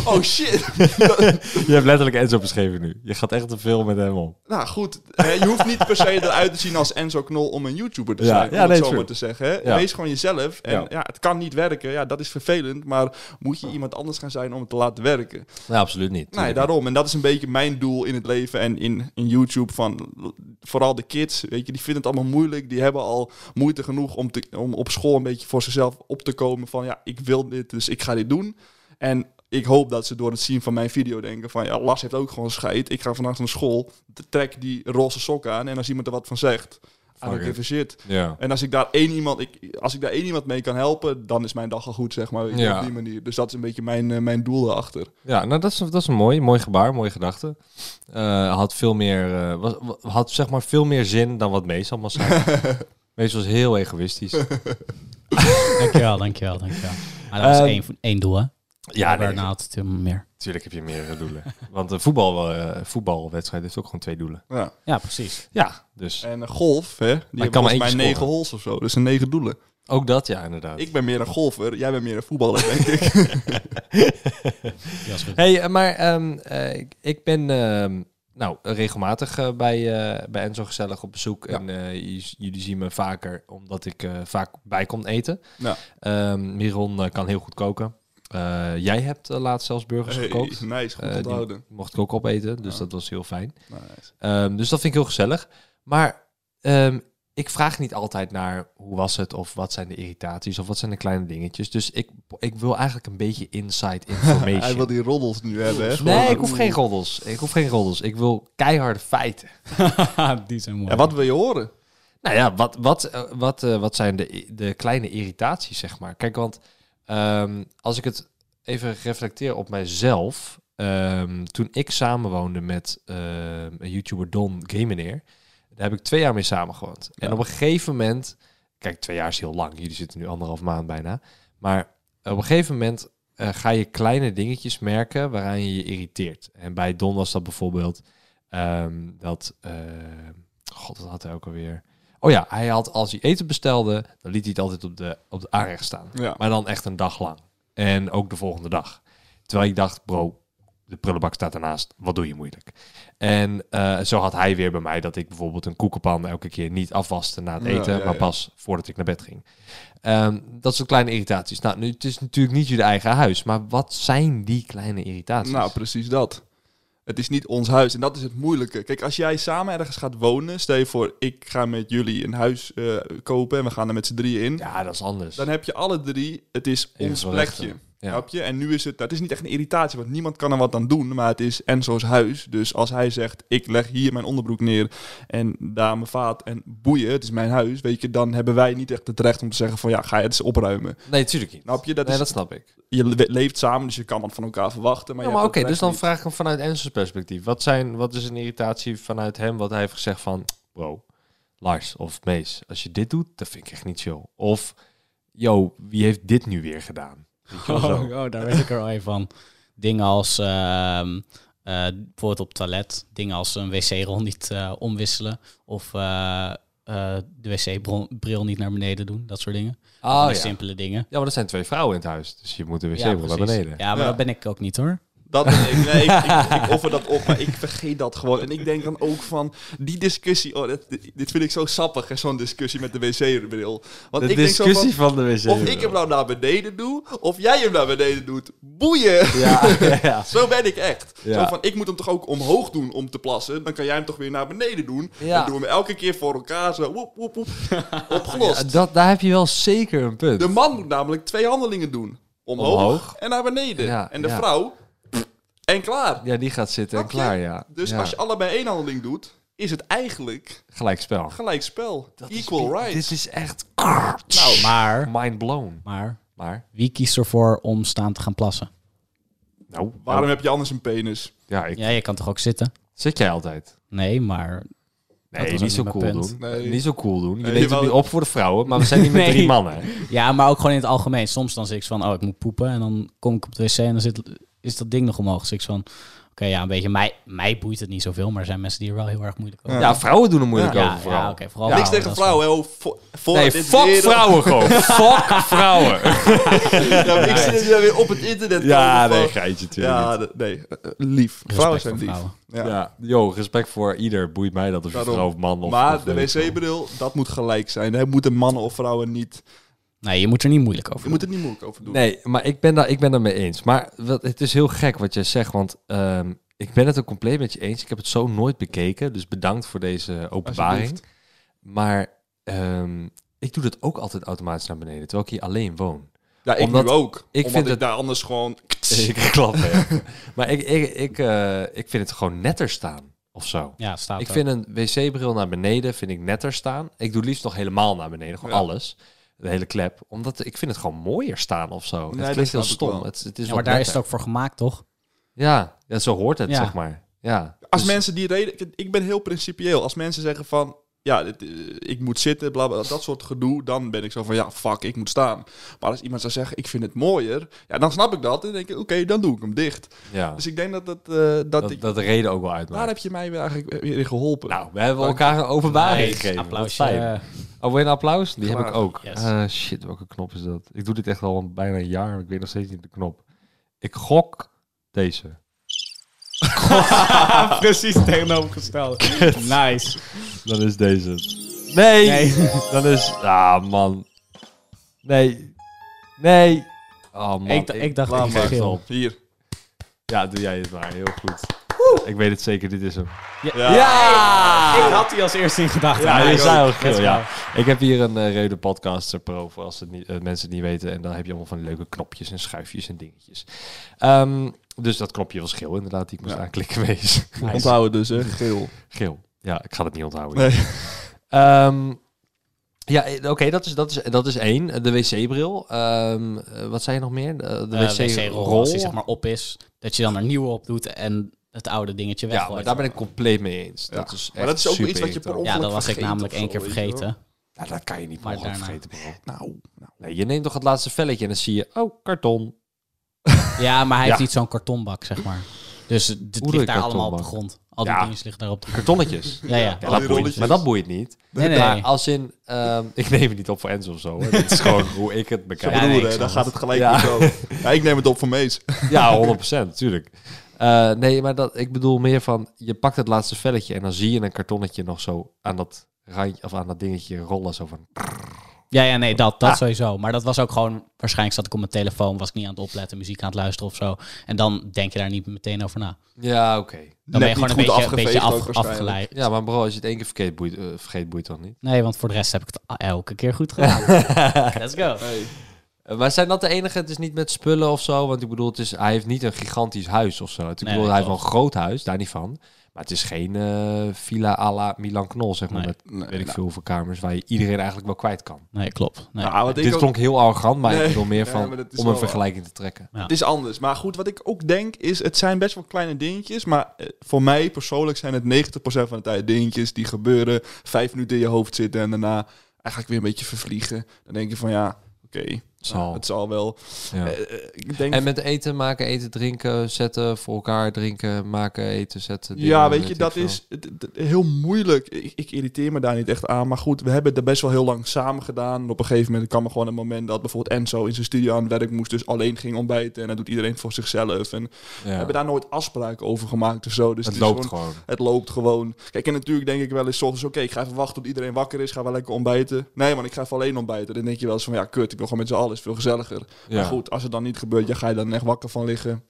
Oh shit. je hebt letterlijk Enzo beschreven nu. Je gaat echt te veel met hem om. nou goed, eh, je hoeft niet per se eruit te zien als Enzo Knol om een YouTuber te Ja, zijn. ja, om nee, het zo maar te zeggen. Ja. Wees gewoon jezelf. En Ja. ja. het kan niet werken. Ja, dat is vervelend. Maar moet je iemand anders gaan zijn om het te laten werken? Nee, absoluut niet. Nee, Tuurlijk. daarom. En dat is een beetje mijn doel in het leven en in, in YouTube. Van vooral de kids, weet je, die vinden het allemaal moeilijk. Die hebben al moeite genoeg om, te, om op school een beetje voor zichzelf op te komen. Van ja, ik wil dit, dus ik ga dit doen. En ik hoop dat ze door het zien van mijn video denken van ja, Las heeft ook gewoon scheid. Ik ga vandaag naar school, trek die roze sok aan en als iemand er wat van zegt, I don't shit. Ja. En als ik daar één iemand, ik, als ik daar één iemand mee kan helpen, dan is mijn dag al goed, zeg maar. Ja. Op die manier. Dus dat is een beetje mijn, eh, mijn doel erachter. Ja, nou dat is, dat is een mooi, mooi gebaar, mooie gedachte. Eh, had veel meer, eh, was, wa- had zeg maar veel meer zin dan wat Mees allemaal zei. Mees was heel egoïstisch. Dankjewel, dankjewel, dankjewel. Maar dat was Ehm, één, één doel, hè? ja, nee, Daarna had het helemaal meer. natuurlijk heb je meerdere doelen. Want een voetbal, eh, voetbalwedstrijd heeft ook gewoon twee doelen. Ja. Ja, precies. Ja, dus En een golf, hè, die hebben kan maar volgens mij eentje negen scoren. holes of zo. Dus een negen doelen. ook dat, ja, inderdaad. Ik ben meer een golfer, jij bent meer een voetballer, denk ik. Ja, is goed. Hey, eh, maar ehm, eh, ik, ik ben ehm, nou, regelmatig eh, bij, eh, bij Enzo gezellig op bezoek. Ja. En eh, jullie zien me vaker, omdat ik vaak bij kom eten. Ja. Ehm, Miron kan heel goed koken. Jij hebt laatst zelfs burgers Hey, gekookt. nice, goed onthouden. mocht ik ook opeten, dus Ja. dat was heel fijn. Nice. Ehm, dus dat vind ik heel gezellig. Maar ehm, ik vraag niet altijd naar hoe was het of wat zijn de irritaties of wat zijn de kleine dingetjes. Dus ik, ik wil eigenlijk een beetje inside information. Hij wil die roddels nu hebben, hè? Nee, ik hoef geen roddels. Ik hoef geen roddels. Ik wil keiharde feiten. Die zijn mooi. Ja, wat wil je horen? Nou ja, wat, wat, eh, wat, eh, wat zijn de, de kleine irritaties, zeg maar? Kijk, want ehm, als ik het even reflecteer op mijzelf. ehm, toen ik samenwoonde met ehm, een YouTuber Don Gameneer, daar heb ik twee jaar mee samengewoond. En Ja. op een gegeven moment, kijk, twee jaar is heel lang. Jullie zitten nu anderhalf maand bijna. Maar op een gegeven moment eh, ga je kleine dingetjes merken waaraan je je irriteert. En bij Don was dat bijvoorbeeld ehm, dat... ehm, God, wat had hij ook alweer? Oh ja, hij had als hij eten bestelde, dan liet hij het altijd op de, op de aanrecht staan. Ja. Maar dan echt een dag lang. En ook de volgende dag. Terwijl ik dacht, bro, de prullenbak staat ernaast. Wat doe je moeilijk? En eh, zo had hij weer bij mij dat ik bijvoorbeeld een koekenpan elke keer niet afwaste na het eten, ja, maar pas voordat ik naar bed ging. Ehm, dat soort kleine irritaties. Nou, nu, het is natuurlijk niet jullie eigen huis, maar wat zijn die kleine irritaties? Nou, precies dat. Het is niet ons huis en dat is het moeilijke. Kijk, als jij samen ergens gaat wonen, stel je voor, ik ga met jullie een huis eh, kopen en we gaan er met z'n drieën in. ja, dat is anders. Dan heb je alle drie, het is ons plekje. rechten. Ja. Je? En nu is het, het is niet echt een irritatie, want niemand kan er wat aan doen. Maar het is Enzo's huis. Dus als hij zegt, ik leg hier mijn onderbroek neer en daar mijn vaat en boeien, het is mijn huis, weet je, dan hebben wij niet echt het recht om te zeggen van, ja, ga je het eens opruimen. Nee, natuurlijk niet. Snap je? Dat nee, is, dat snap ik. je le- leeft samen, dus je kan wat van elkaar verwachten. Maar, Ja, maar oké, dus dan vraag ik hem vanuit Enzo's perspectief. Wat, zijn, wat is een irritatie vanuit hem, wat hij heeft gezegd van... Bro, Lars of Mees, als je dit doet, dat vind ik echt niet chill. Of, yo, wie heeft dit nu weer gedaan? Oh, oh, daar weet ik er al even van. Dingen als eh, bijvoorbeeld op toilet, dingen als een wc-rol niet eh, omwisselen of eh, de wc-bril niet naar beneden doen, dat soort dingen. Oh, ja. simpele dingen. ja, maar er zijn twee vrouwen in het huis, dus je moet de wc Ja, wel naar beneden. Ja, maar dat ben ik ook niet hoor. Dat ben ik. Nee, ik, ik, ik offer dat op, maar ik vergeet dat gewoon. En ik denk dan ook van, die discussie, oh, dit, dit vind ik zo sappig, zo'n discussie met de wc-bril. Want De ik denk zo van, discussie van, de wc. of ik hem nou naar beneden doe, of jij hem naar beneden doet. Boeien! Ja, ja, ja. Zo ben ik echt. Zo van, ik moet hem toch ook omhoog doen om te plassen. Dan kan jij hem toch weer naar beneden doen. Dan doen we hem elke keer voor elkaar zo, woep, woep, woep, opgelost. Dat, daar heb je wel zeker een punt. De man moet namelijk twee handelingen doen. Omhoog, Omhoog. en naar beneden. En de vrouw, en klaar. Ja, die gaat zitten en klaar, ja. Dus Ja. als je allebei één handeling doet, is het eigenlijk Gelijk spel. gelijk spel. Dat is- Equal rights. Dit is echt Nou, maar, mind blown. maar Maar, wie kiest ervoor om staan te gaan plassen? nou, Waarom nou, heb je anders een penis? ja, ik, Ja, je kan toch ook zitten? zit jij altijd? Nee, maar Nee, niet zo niet cool mijn doen. punt. Nee. Niet zo cool doen. Je Nee, neemt het nu op voor de vrouwen, maar we zijn niet met Nee. drie mannen. Ja, maar ook gewoon in het algemeen. Soms dan zit ik van, oh, ik moet poepen. En dan kom ik op de wc en dan zit, is dat ding nog omhoog. Dus ik van, oké, ja, een beetje. Mij, mij boeit het niet zoveel, maar er zijn mensen die er wel heel erg moeilijk over Ja. Ja, vrouwen doen er moeilijk Ja, over ja, vooral. oké, vooral Ja. Niks tegen vrouwen. Voor, voor Nee, fuck wereld- vrouwen gewoon. fuck vrouwen. Ja, ik zit hier weer op het internet. Ja, komen nee, geitje natuurlijk. Ja, nee. eh, lief. Respect Vrouwen zijn voor lief. vrouwen. Ja. Ja. yo, respect voor ieder. Boeit mij dat of je vrouw of man of... maar of de wc-bril, dat moet gelijk zijn. Daar moeten mannen of vrouwen niet... Nee, je moet er niet moeilijk over Je doen. moet er niet moeilijk over doen. Nee, maar ik ben daar, ik ben daar mee eens. Maar wat, het is heel gek wat jij zegt, want ehm, ik ben het ook compleet met je eens. Ik heb het zo nooit bekeken, dus bedankt voor deze openbaring. Maar ehm, ik doe dat ook altijd automatisch naar beneden, terwijl ik hier alleen woon. Ja, ik Omdat nu ook. ik vind ik het- daar anders gewoon... ik klap, hè. Maar ik, ik, ik, eh, ik vind het gewoon netter staan, of zo. Ja, staat Ik vind een wc-bril naar beneden vind ik netter staan. Ik doe liefst nog helemaal naar beneden, gewoon Ja. alles. De hele klep. Omdat ik vind het gewoon mooier staan of zo. Nee, het klinkt heel stom. Het, het is Ja, maar daar is het ook voor gemaakt, toch? Ja, ja, zo hoort het, Ja. zeg maar. Ja. Als Dus- mensen die reden... Ik ben heel principieel. Als mensen zeggen van... Ja, dit, eh, ik moet zitten, bla, bla, dat soort gedoe. Dan ben ik zo van, ja, fuck, ik moet staan. Maar als iemand zou zeggen, ik vind het mooier. Ja, dan snap ik dat. En denk ik, oké, dan doe ik hem dicht. ja. Dus ik denk dat, dat, eh, dat, dat, ik... dat de reden ook wel Daar uitmaakt. heb je mij weer eigenlijk weer in geholpen. Nou, we hebben elkaar een openbaring Nice. gegeven. Fijn. eh, Oh, een applaus? Die heb ik ook. Yes. Eh, shit, welke knop is dat? Ik doe dit echt al bijna een jaar, maar ik weet nog steeds niet de knop. Ik gok deze. Precies tegenovergesteld. nice. Dan is deze het. Nee! Nee. Dan is... Ah, man. Nee. Nee. Oh, man. Ik, ik dacht, ik geel. op. Hier. Ja, doe jij het maar. Heel goed. Ik weet het zeker, dit is hem. Ja. Ik had die als eerste in gedachten. Ja, Ja, je ik zei ook. geel, ja. Ik heb hier een uh, Reude Podcaster Pro, voor als het niet, eh, mensen het niet weten. En dan heb je allemaal van die leuke knopjes en schuifjes en dingetjes. Ehm, dus dat knopje was geel inderdaad, die ik moest Ja. aanklikken wees. Nice. Onthouden dus, hè. Geel. geel. Ja, ik ga het niet onthouden. Nee. Ehm, ja, eh, oké, dat, is, dat, is, dat is één. De wc-bril. Ehm, eh, wat zei je nog meer? De, de Eh, wc-rol. als die zeg maar op is, dat je dan er nieuwe op doet en het oude dingetje ja, weggooit. maar daar ben ik compleet mee eens. Ja. Dat is Maar dat is ook echt iets wat je per super ongeluk Ja, dat was ik namelijk één keer vergeten. Ja, dat kan je niet Maar daarna- vergeten, bro. Nou, nou. Nee, je neemt toch het laatste velletje en dan zie je, oh, karton. Ja, maar hij heeft Ja. niet zo'n kartonbak, zeg maar. Dus het ligt daar allemaal op de grond. Al die Ja. dingen liggen daar op de grond. Kartonnetjes. Ja, ja. Dat boeit, rolletjes. maar dat boeit niet. Nee, nee. Maar als in, ehm, ik neem het niet op voor Enzo of zo. Hè. Dit is gewoon hoe ik het bekijk. Ja, Broer, nee, hè, ik dan snap gaat het gelijk Ja. goed. Ja, ik neem het op voor Mees. Ja, 100%, natuurlijk. Eh, nee, maar dat, ik bedoel meer van, je pakt het laatste velletje en dan zie je een kartonnetje nog zo aan dat randje of aan dat dingetje rollen. Zo van, Ja, ja, nee, dat, dat Ah. sowieso. Maar dat was ook gewoon... Waarschijnlijk zat ik op mijn telefoon, was ik niet aan het opletten, muziek aan het luisteren of zo. En dan denk je daar niet meteen over na. ja, oké. Dan ben je gewoon een beetje, een beetje af, afgeleid. Ja, maar bro, als je het één keer vergeet, boeit, eh, vergeet, boeit toch niet? Nee, want voor de rest heb ik het elke keer goed gedaan. Let's go. Hey. Eh, Maar zijn dat de enige? Het is niet met spullen of zo? Want ik bedoel, het is, hij heeft niet een gigantisch huis of zo. Ik Nee, bedoel, hij heeft wel een groot huis, daar niet van. Maar het is geen eh, villa à la Milan Knol, zeg maar. Nee. Met Nee, weet ik nou, veel hoeveel kamers waar je iedereen eigenlijk wel kwijt kan. Nee, klopt. Nee. nou, wat ik Dit ook- klonk heel arrogant, maar Nee, ik bedoel meer van om een vergelijking te trekken. Ja. Het is anders. Maar goed, wat ik ook denk is, het zijn best wel kleine dingetjes. Maar eh, voor mij persoonlijk zijn het 90% van de tijd dingetjes die gebeuren. Vijf minuten in je hoofd zitten en daarna eigenlijk weer een beetje vervliegen. Dan denk je van ja, oké, Zal. het zal wel. Ja. Eh, eh, ik denk En met eten maken, eten, drinken, zetten, voor elkaar drinken, maken, eten, zetten. Ja, weet je, dat veel. is heel moeilijk. Ik, ik irriteer me daar niet echt aan. Maar goed, we hebben het best wel heel lang samen gedaan. En op een gegeven moment kwam er gewoon een moment dat bijvoorbeeld Enzo in zijn studio aan het werk moest. Dus alleen ging ontbijten. En dat doet iedereen voor zichzelf. En we hebben daar nooit afspraken over gemaakt of zo. Dus het loopt gewoon- gewoon. Het loopt gewoon. Kijk, en natuurlijk denk ik wel eens soms, oké, ik ga even wachten tot iedereen wakker is. Ga wel lekker ontbijten. Nee, man, ik ga even alleen ontbijten. Dan denk je wel eens van, ja, kut, ik wil gewoon met z'n allen. Is veel gezelliger. Ja, Maar goed, als het dan niet gebeurt, ja, ga je dan echt wakker van liggen.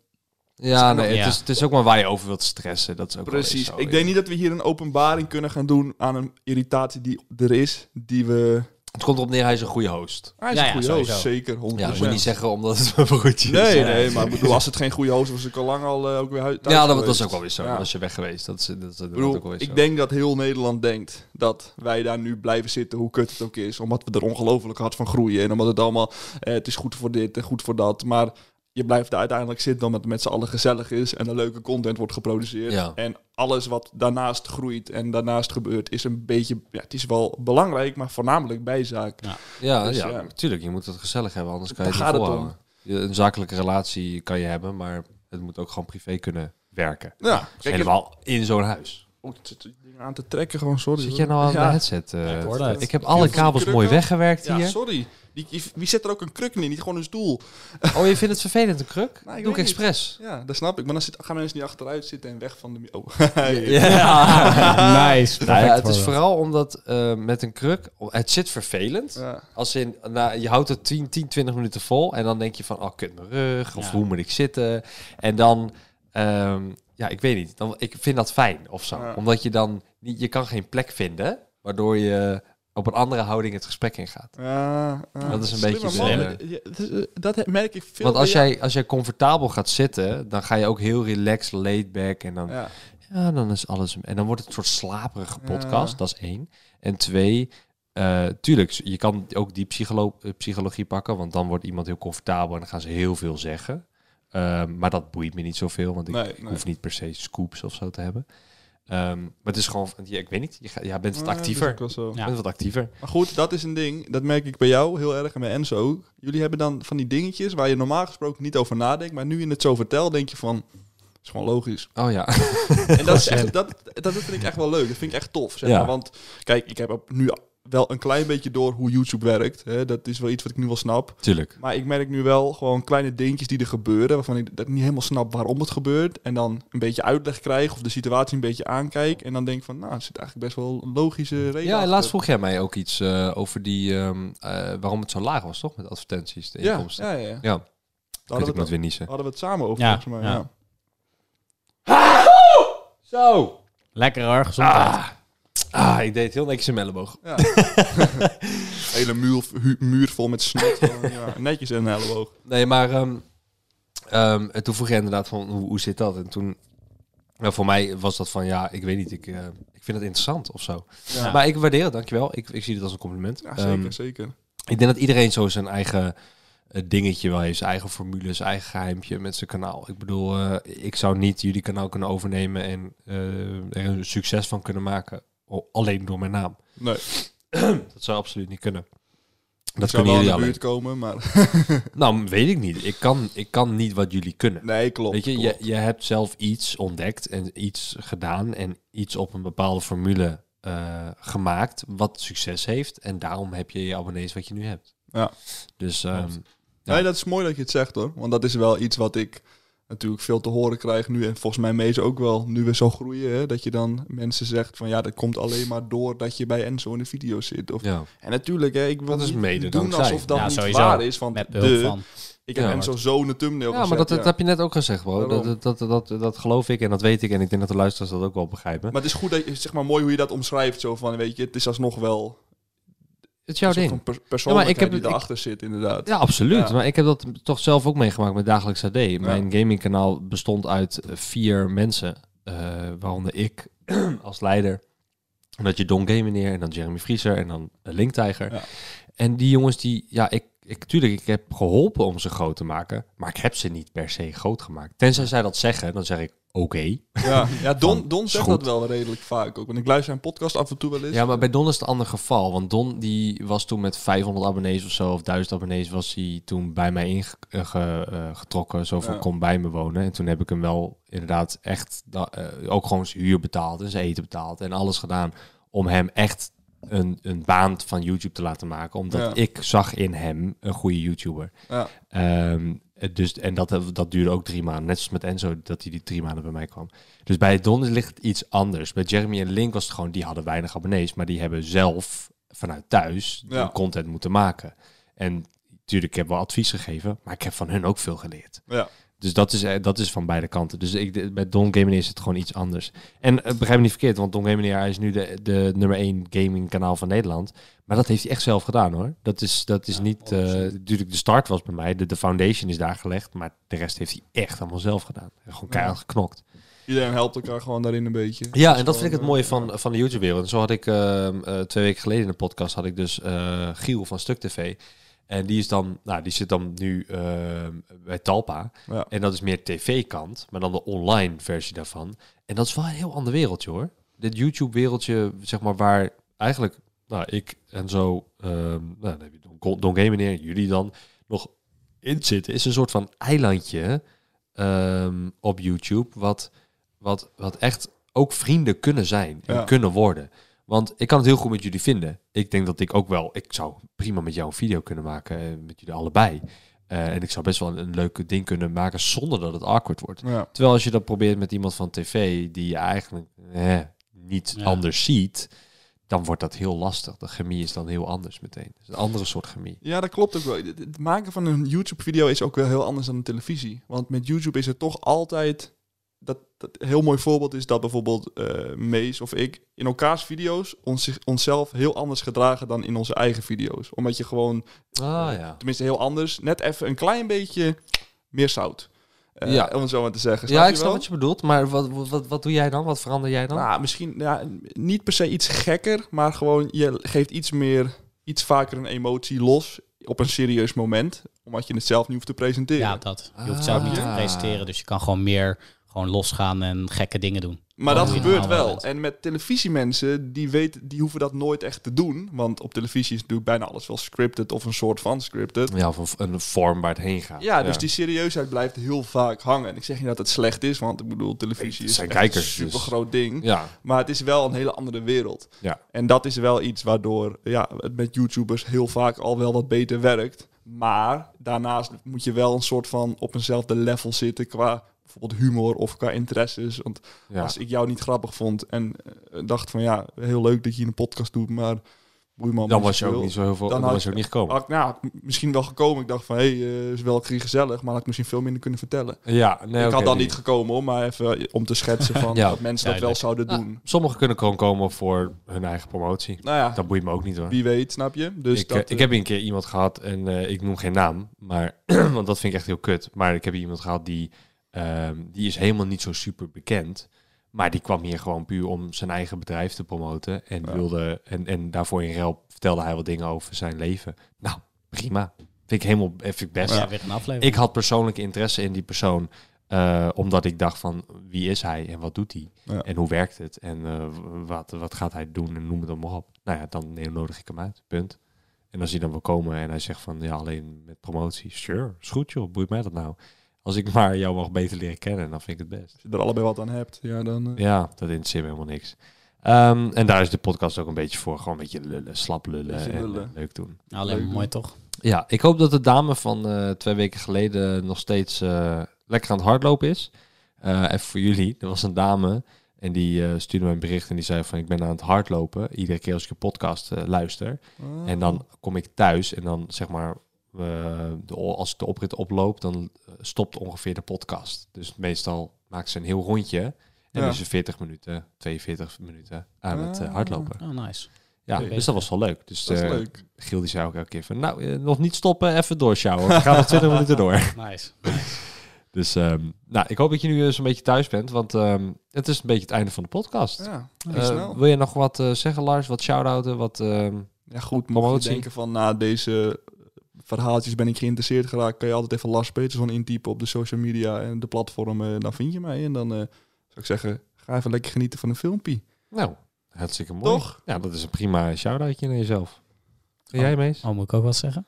ja, nee, Ja. Het, is, het is ook maar waar je over wilt stressen. Dat is ook Precies. zo, ik ja. denk niet dat we hier een openbaring kunnen gaan doen aan een irritatie die er is. Die we... Het komt erop neer, hij is een goede host. Hij is Ja, een goede host, zeker. 100%. Ja, dat moet niet zeggen omdat het mijn broertje is. Nee, nee, maar bedoel, als het geen goede host was, was ik al lang al eh, ook weer thuis Ja, dat, geweest. is ook wel weer zo. Ja. Was je weg geweest. Dat is, dat is, dat bedoel, ook wel weer ik zo. denk dat heel Nederland denkt dat wij daar nu blijven zitten, hoe kut het ook is. Omdat we er ongelooflijk hard van groeien. En omdat het allemaal, eh, het is goed voor dit en goed voor dat. Maar je blijft daar uiteindelijk zitten omdat het met z'n allen gezellig is. En er leuke content wordt geproduceerd. Ja. En alles wat daarnaast groeit en daarnaast gebeurt, is een beetje, ja, het is wel belangrijk, maar voornamelijk bijzaak. Ja, Dus, ja, ja. natuurlijk. Je moet het gezellig hebben, anders kan je Daar het niet volhouden. Een zakelijke relatie kan je hebben, maar het moet ook gewoon privé kunnen werken. Ja, Dus kijk, helemaal in zo'n huis. Oh, het zit dingen aan te trekken, gewoon sorry. Zit jij nou aan Ja. de headset? eh, ik heb alle kabels mooi weggewerkt Ja, hier. sorry. Die, die- wie zet er ook een kruk in, niet gewoon een stoel? Oh, je vindt het vervelend, een kruk? Nou, ik Doe ik expres. Ja, dat snap ik. Maar dan zit, gaan mensen niet achteruit zitten en weg van de... Oh. nice. Nou ja, het is voor vooral omdat eh, met een kruk, het zit vervelend. Ja. Als in, nou, je houdt het 10, 10, 20 minuten vol en dan denk je van, oh, kut mijn rug, of Ja. hoe moet ik zitten? En dan, ehm, ja, ik weet niet, dan, ik vind dat fijn of zo. Ja. Omdat je dan, niet, je kan geen plek vinden, waardoor je op een andere houding het gesprek ingaat. Ja, ja. Dat is een Slimme beetje man. dat is, eh, Dat merk ik veel Want als jij, als jij comfortabel gaat zitten, dan ga je ook heel relaxed, laid back en dan. Ja. Ja, dan is alles. En dan wordt het een soort slaperige Ja. podcast. Dat is één. En twee, eh, tuurlijk, je kan ook die psycholo eh, psychologie pakken, want dan wordt iemand heel comfortabel en dan gaan ze heel veel zeggen. Ehm, maar dat boeit me niet zoveel, want ik, Nee, ik nee. hoef niet per se scoops of zo te hebben. Ehm, maar het is gewoon, ja, ik weet niet, je, ga- ja, bent wat Ja, dat is actiever. ook wel zo. Je Ja. bent wat actiever. Maar goed, dat is een ding. Dat merk ik bij jou heel erg en bij Enzo ook. Jullie hebben dan van die dingetjes waar je normaal gesproken niet over nadenkt. Maar nu je het zo vertelt, denk je van... is gewoon logisch. Oh ja. En dat, is echt, dat, dat vind ik echt wel leuk. Dat vind ik echt tof. Zeg Ja. maar. Want kijk, ik heb op- nu wel een klein beetje door hoe YouTube werkt. Hè. Dat is wel iets wat ik nu wel snap. Tuurlijk. Maar ik merk nu wel gewoon kleine dingetjes die er gebeuren. Waarvan ik dat niet helemaal snap waarom het gebeurt. En dan een beetje uitleg krijg. Of de situatie een beetje aankijk. En dan denk ik van, nou, er zit eigenlijk best wel een logische reden Ja, en laatst vroeg jij mij ook iets eh, over die, ehm, eh, waarom het zo laag was, toch? Met advertenties, de ja, inkomsten. ja, ja. ja. Ja, hadden we, met het, weer niezen. hadden we het samen over, Ja, volgens mij. ja. Ja. Zo! Lekker hoor, gezondheid. Ah, ah, ik deed het heel netjes in elleboog. Ja. Hele muur, muur vol met snot. Ja, netjes in een elleboog. Nee, maar ehm, ehm, en toen vroeg je inderdaad van hoe, hoe zit dat? En toen, nou, voor mij was dat van ja, ik weet niet, ik, eh, ik vind het interessant of zo. Ja, Maar ik waardeer het, dankjewel. Ik, ik zie het als een compliment. ja zeker, Ehm, zeker. ik denk dat iedereen zo zijn eigen eh, dingetje wel heeft, zijn eigen formule, zijn eigen geheimpje met zijn kanaal. Ik bedoel, eh, ik zou niet jullie kanaal kunnen overnemen en er een succes van kunnen maken, alleen door mijn naam. Nee, Dat zou absoluut niet kunnen. dat zou wel jullie de buurt komen, maar... Nou, weet ik niet. Ik kan, ik kan niet wat jullie kunnen. Nee, klopt. Weet je, je, klopt. je hebt zelf iets ontdekt en iets gedaan en iets op een bepaalde formule eh, gemaakt wat succes heeft. En daarom heb je je abonnees wat je nu hebt. Ja. Dus ehm, Ja. Nee, dat is mooi dat je het zegt hoor. Want dat is wel iets wat ik natuurlijk veel te horen krijg nu. En volgens mij mees ook wel, nu we zo groeien. Hè, dat je dan mensen zegt van ja, dat komt alleen maar door dat je bij Enzo in de video zit. Of, ja. En natuurlijk, hè, ik wil Dat is mede doen dankzij. alsof dat Ja, niet sowieso. waar is. Want Met de, van. ik heb Ja, Enzo zo de thumbnail ja, maar gezet, dat, dat ja. heb je net ook gezegd, bro. Dat, dat, dat, dat geloof ik en dat weet ik. En ik denk dat de luisteraars dat ook wel begrijpen. Maar het is goed dat je, zeg maar mooi hoe je dat omschrijft. Zo van, weet je, het is alsnog wel... Is jouw Een ding. persoonlijkheid ik heb die ik- erachter zit, inderdaad. Ja, absoluut. Ja. Maar ik heb dat toch zelf ook meegemaakt met Dagelijks AD. Mijn gamingkanaal bestond uit eh, vier mensen. eh, waaronder ik als leider. En dat je Don Game meneer en dan Jeremy Vriezer en dan uh, Linktijger. Ja. En die jongens die, ja, ik, ik, tuurlijk, ik heb geholpen om ze groot te maken. Maar ik heb ze niet per se groot gemaakt. Tenzij zij dat zeggen, dan zeg ik oké. Ja, ja Don, Don zegt dat wel redelijk vaak ook. Want ik luister zijn podcast af en toe wel eens. Ja, maar bij Don is het een ander geval. Want Don die was toen met 500 abonnees of zo, of 1000 abonnees, was hij toen bij mij ingetrokken. zo van Ja. kom bij me wonen. En toen heb ik hem wel inderdaad echt eh, ook gewoon zijn huur betaald en zijn eten betaald en alles gedaan om hem echt een, een baan van YouTube te laten maken. Omdat Ja. ik zag in hem een goede YouTuber. Ja. Ehm, dus, en dat, dat duurde ook drie maanden. Net zoals met Enzo, dat hij die drie maanden bij mij kwam. Dus bij Don ligt het iets anders. Bij Jeremy en Link was het gewoon, die hadden weinig abonnees. Maar die hebben zelf vanuit thuis Ja. content moeten maken. En natuurlijk, ik heb wel advies gegeven. Maar ik heb van hun ook veel geleerd. Ja. Dus dat is, eh, dat is van beide kanten. Dus ik, bij Don Gaming is het gewoon iets anders. En eh, begrijp me niet verkeerd, want Don Gaming hij is nu de, de nummer 1 gaming kanaal van Nederland. Maar dat heeft hij echt zelf gedaan hoor. Dat is, dat is Ja, niet... 100%. natuurlijk, de start was bij mij, de, de foundation is daar gelegd. Maar de rest heeft hij echt allemaal zelf gedaan. Gewoon keihard geknokt. Iedereen helpt elkaar gewoon daarin een beetje. Ja, en dat vind ik het mooie van, van de YouTube-wereld. En zo had ik ehm, eh, twee weken geleden in de podcast had ik dus Giel van Stuk TV. En die is dan, nou, die zit dan nu ehm, bij Talpa. Ja. En dat is meer tv-kant, maar dan de online versie daarvan. En dat is wel een heel ander wereldje hoor. Dit YouTube-wereldje, zeg maar, waar eigenlijk, nou, ik en zo, ehm nou, dan heb je Don, Don Game meneer, jullie dan, nog in zitten, is een soort van eilandje ehm, op YouTube, wat, wat, wat echt ook vrienden kunnen zijn en Ja. kunnen worden. Want ik kan het heel goed met jullie vinden. Ik denk dat ik ook wel, ik zou prima met jou een video kunnen maken, eh, met jullie allebei. Eh, en ik zou best wel een, een leuke ding kunnen maken zonder dat het awkward wordt. Ja. Terwijl als je dat probeert met iemand van tv die je eigenlijk eh, niet Ja. anders ziet, dan wordt dat heel lastig. De chemie is dan heel anders meteen. Het is een andere soort chemie. Ja, dat klopt ook wel. Het- Het maken van een YouTube-video is ook wel heel anders dan een televisie. Want met YouTube is het toch altijd... Dat, dat een heel mooi voorbeeld is dat bijvoorbeeld eh Mees of ik in elkaars video's ons, onszelf heel anders gedragen dan in onze eigen video's. Omdat je gewoon, Ah ja. tenminste heel anders, net even een klein beetje meer zout. Eh, Ja. Om het zo maar te zeggen. Snap Ja, ik snap wel? wat je bedoelt. Maar wat, wat, wat, wat doe jij dan? Wat verander jij dan? Nou, misschien ja, niet per se iets gekker, maar gewoon je geeft iets meer, iets vaker een emotie los op een serieus moment, omdat je het zelf niet hoeft te presenteren. Ja, dat. Je hoeft het zelf niet te Ah. presenteren, dus je kan gewoon meer gewoon losgaan en gekke dingen doen. Maar dat gebeurt wel. bent. En met televisiemensen, die, weten, die hoeven dat nooit echt te doen. Want op televisie is natuurlijk bijna alles wel scripted of een soort van scripted. Ja, of een, vorm waar het heen gaat. Ja, dus die serieusheid blijft heel vaak hangen. En ik zeg niet dat het slecht is, want ik bedoel, televisie is zijn echt kijkers, een dus. super groot ding. Ja, Maar het is wel een hele andere wereld. Ja. En dat is wel iets waardoor ja, het met YouTubers heel vaak al wel wat beter werkt. Maar daarnaast moet je wel een soort van op eenzelfde level zitten qua bijvoorbeeld humor of qua interesses. Want ja. als ik jou niet grappig vond en eh, dacht van ja, heel leuk dat je een podcast doet, maar boei man. dan was je ook niet zo heel veel. Dan Dan, had was je ik- ook niet gekomen. Had nou, misschien wel gekomen. Ik dacht van, hé, hey, eh, is wel gezellig, maar had ik misschien veel minder kunnen vertellen. Ja, nee, ik had dan die- niet gekomen, hoor, maar even eh, om te schetsen van Ja. dat mensen dat wel zouden Nou, doen. Sommigen kunnen gewoon komen voor hun eigen promotie. Nou ja, Dat boeit me ook niet hoor. wie weet, snap je? Dus ik, dat, ik heb een keer iemand gehad en eh, ik noem geen naam, maar want dat vind ik echt heel kut. Maar ik heb iemand gehad die, ehm, die is helemaal niet zo super bekend. Maar die kwam hier gewoon puur om zijn eigen bedrijf te promoten. En, Ja. wilde, en, en daarvoor in ruil vertelde hij wat dingen over zijn leven. Nou, prima. Vind ik helemaal vind ik best. Ja, weer een aflevering. Ik had persoonlijke interesse in die persoon. eh, omdat ik dacht van wie is hij en wat doet hij Ja. en hoe werkt het en eh, wat, wat gaat hij doen en noem het dan maar op. Nou ja, dan nodig ik hem uit. Punt. En als hij dan wil komen en hij zegt van ja, alleen met promotie, sure, is goed joh, boeit mij dat nou. Als ik maar jou mag beter leren kennen, dan vind ik het best. Als je er allebei wat aan hebt, ja, dan... eh, Ja, dat interesseert me helemaal niks. Ehm, en daar is de podcast ook een beetje voor. Gewoon een beetje lullen, slap lullen en lullen. eh, leuk doen. Alleen maar Leuk. mooi toch? Ja, ik hoop dat de dame van eh, twee weken geleden nog steeds eh, lekker aan het hardlopen is. Eh even voor jullie, er was een dame en die eh, stuurde mij een bericht en die zei van ik ben aan het hardlopen. Iedere keer als ik een podcast eh, luister. ah. En dan kom ik thuis en dan zeg maar, eh, de, als de oprit oploop, dan eh, stopt ongeveer de podcast. Dus meestal maakt ze een heel rondje en Ja. is ze 40 minuten, 42 minuten aan het eh, Ah. hardlopen. Oh, nice. Ja, dus dat was wel leuk. Dus Dat is eh, leuk. Giel die zei ook elke keer van, nou, nog niet stoppen, even doorsjouwen. We gaan nog 20 minuten door. Nice. Dus ehm, nou, ik hoop dat je nu een beetje thuis bent, want ehm, het is een beetje het einde van de podcast. Ja, snel. wil je nog wat zeggen, Lars? Wat shout-outen? Wat, ehm, Ja, goed. Mocht je denken van, na deze verhaaltjes ben ik geïnteresseerd geraakt, kan je altijd even Lars Peterson intypen op de social media en de platformen. Dan vind je mij. En dan eh, zou ik zeggen, ga even lekker genieten van een filmpje. nou, hartstikke mooi. Toch? Ja, dat is een prima shout-outje naar jezelf. En jij, Mees? Oh, moet ik ook wat zeggen?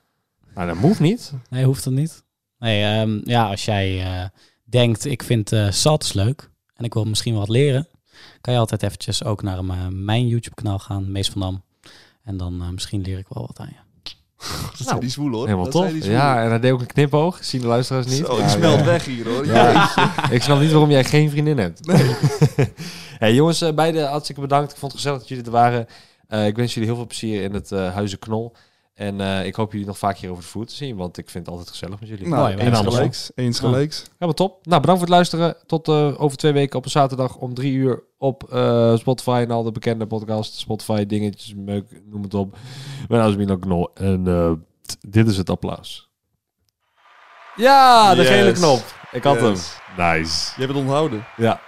Nou, dat moet niet. Nee, hoeft dat niet. Nee, ehm, ja, als jij eh, denkt, ik vind eh Saltus leuk en ik wil misschien wat leren, kan je altijd eventjes ook naar eh, mijn YouTube-kanaal gaan, Mees van Dam. En dan eh, misschien leer ik wel wat aan je. Dat Nou, die zwoel hoor. Helemaal dat tof. zijn die zwoel. Ja, en hij deed ook een knipoog. Zien de luisteraars niet. Zo, ik smelt weg hier hoor. Ja, ik snap niet waarom jij geen vriendin hebt. hey, jongens, eh, beide hartstikke bedankt. Ik vond het gezellig dat jullie er waren. Eh, ik wens jullie heel veel plezier in het eh Huizen Knol. En eh, ik hoop jullie nog vaak hier over de vloer te zien, want ik vind het altijd gezellig met jullie. Nou, Mooi, eens gelijks. Ja. Helemaal top. Nou, bedankt voor het luisteren. Tot eh, over twee weken op een zaterdag om drie uur op eh, Spotify en al de bekende podcasts. Spotify, dingetjes, meuk, noem het op. Mijn naam is Milan Knol en eh, dit is het applaus. Ja, de Yes. gele knop. Ik had Yes. hem. Nice. Je hebt het onthouden. Ja,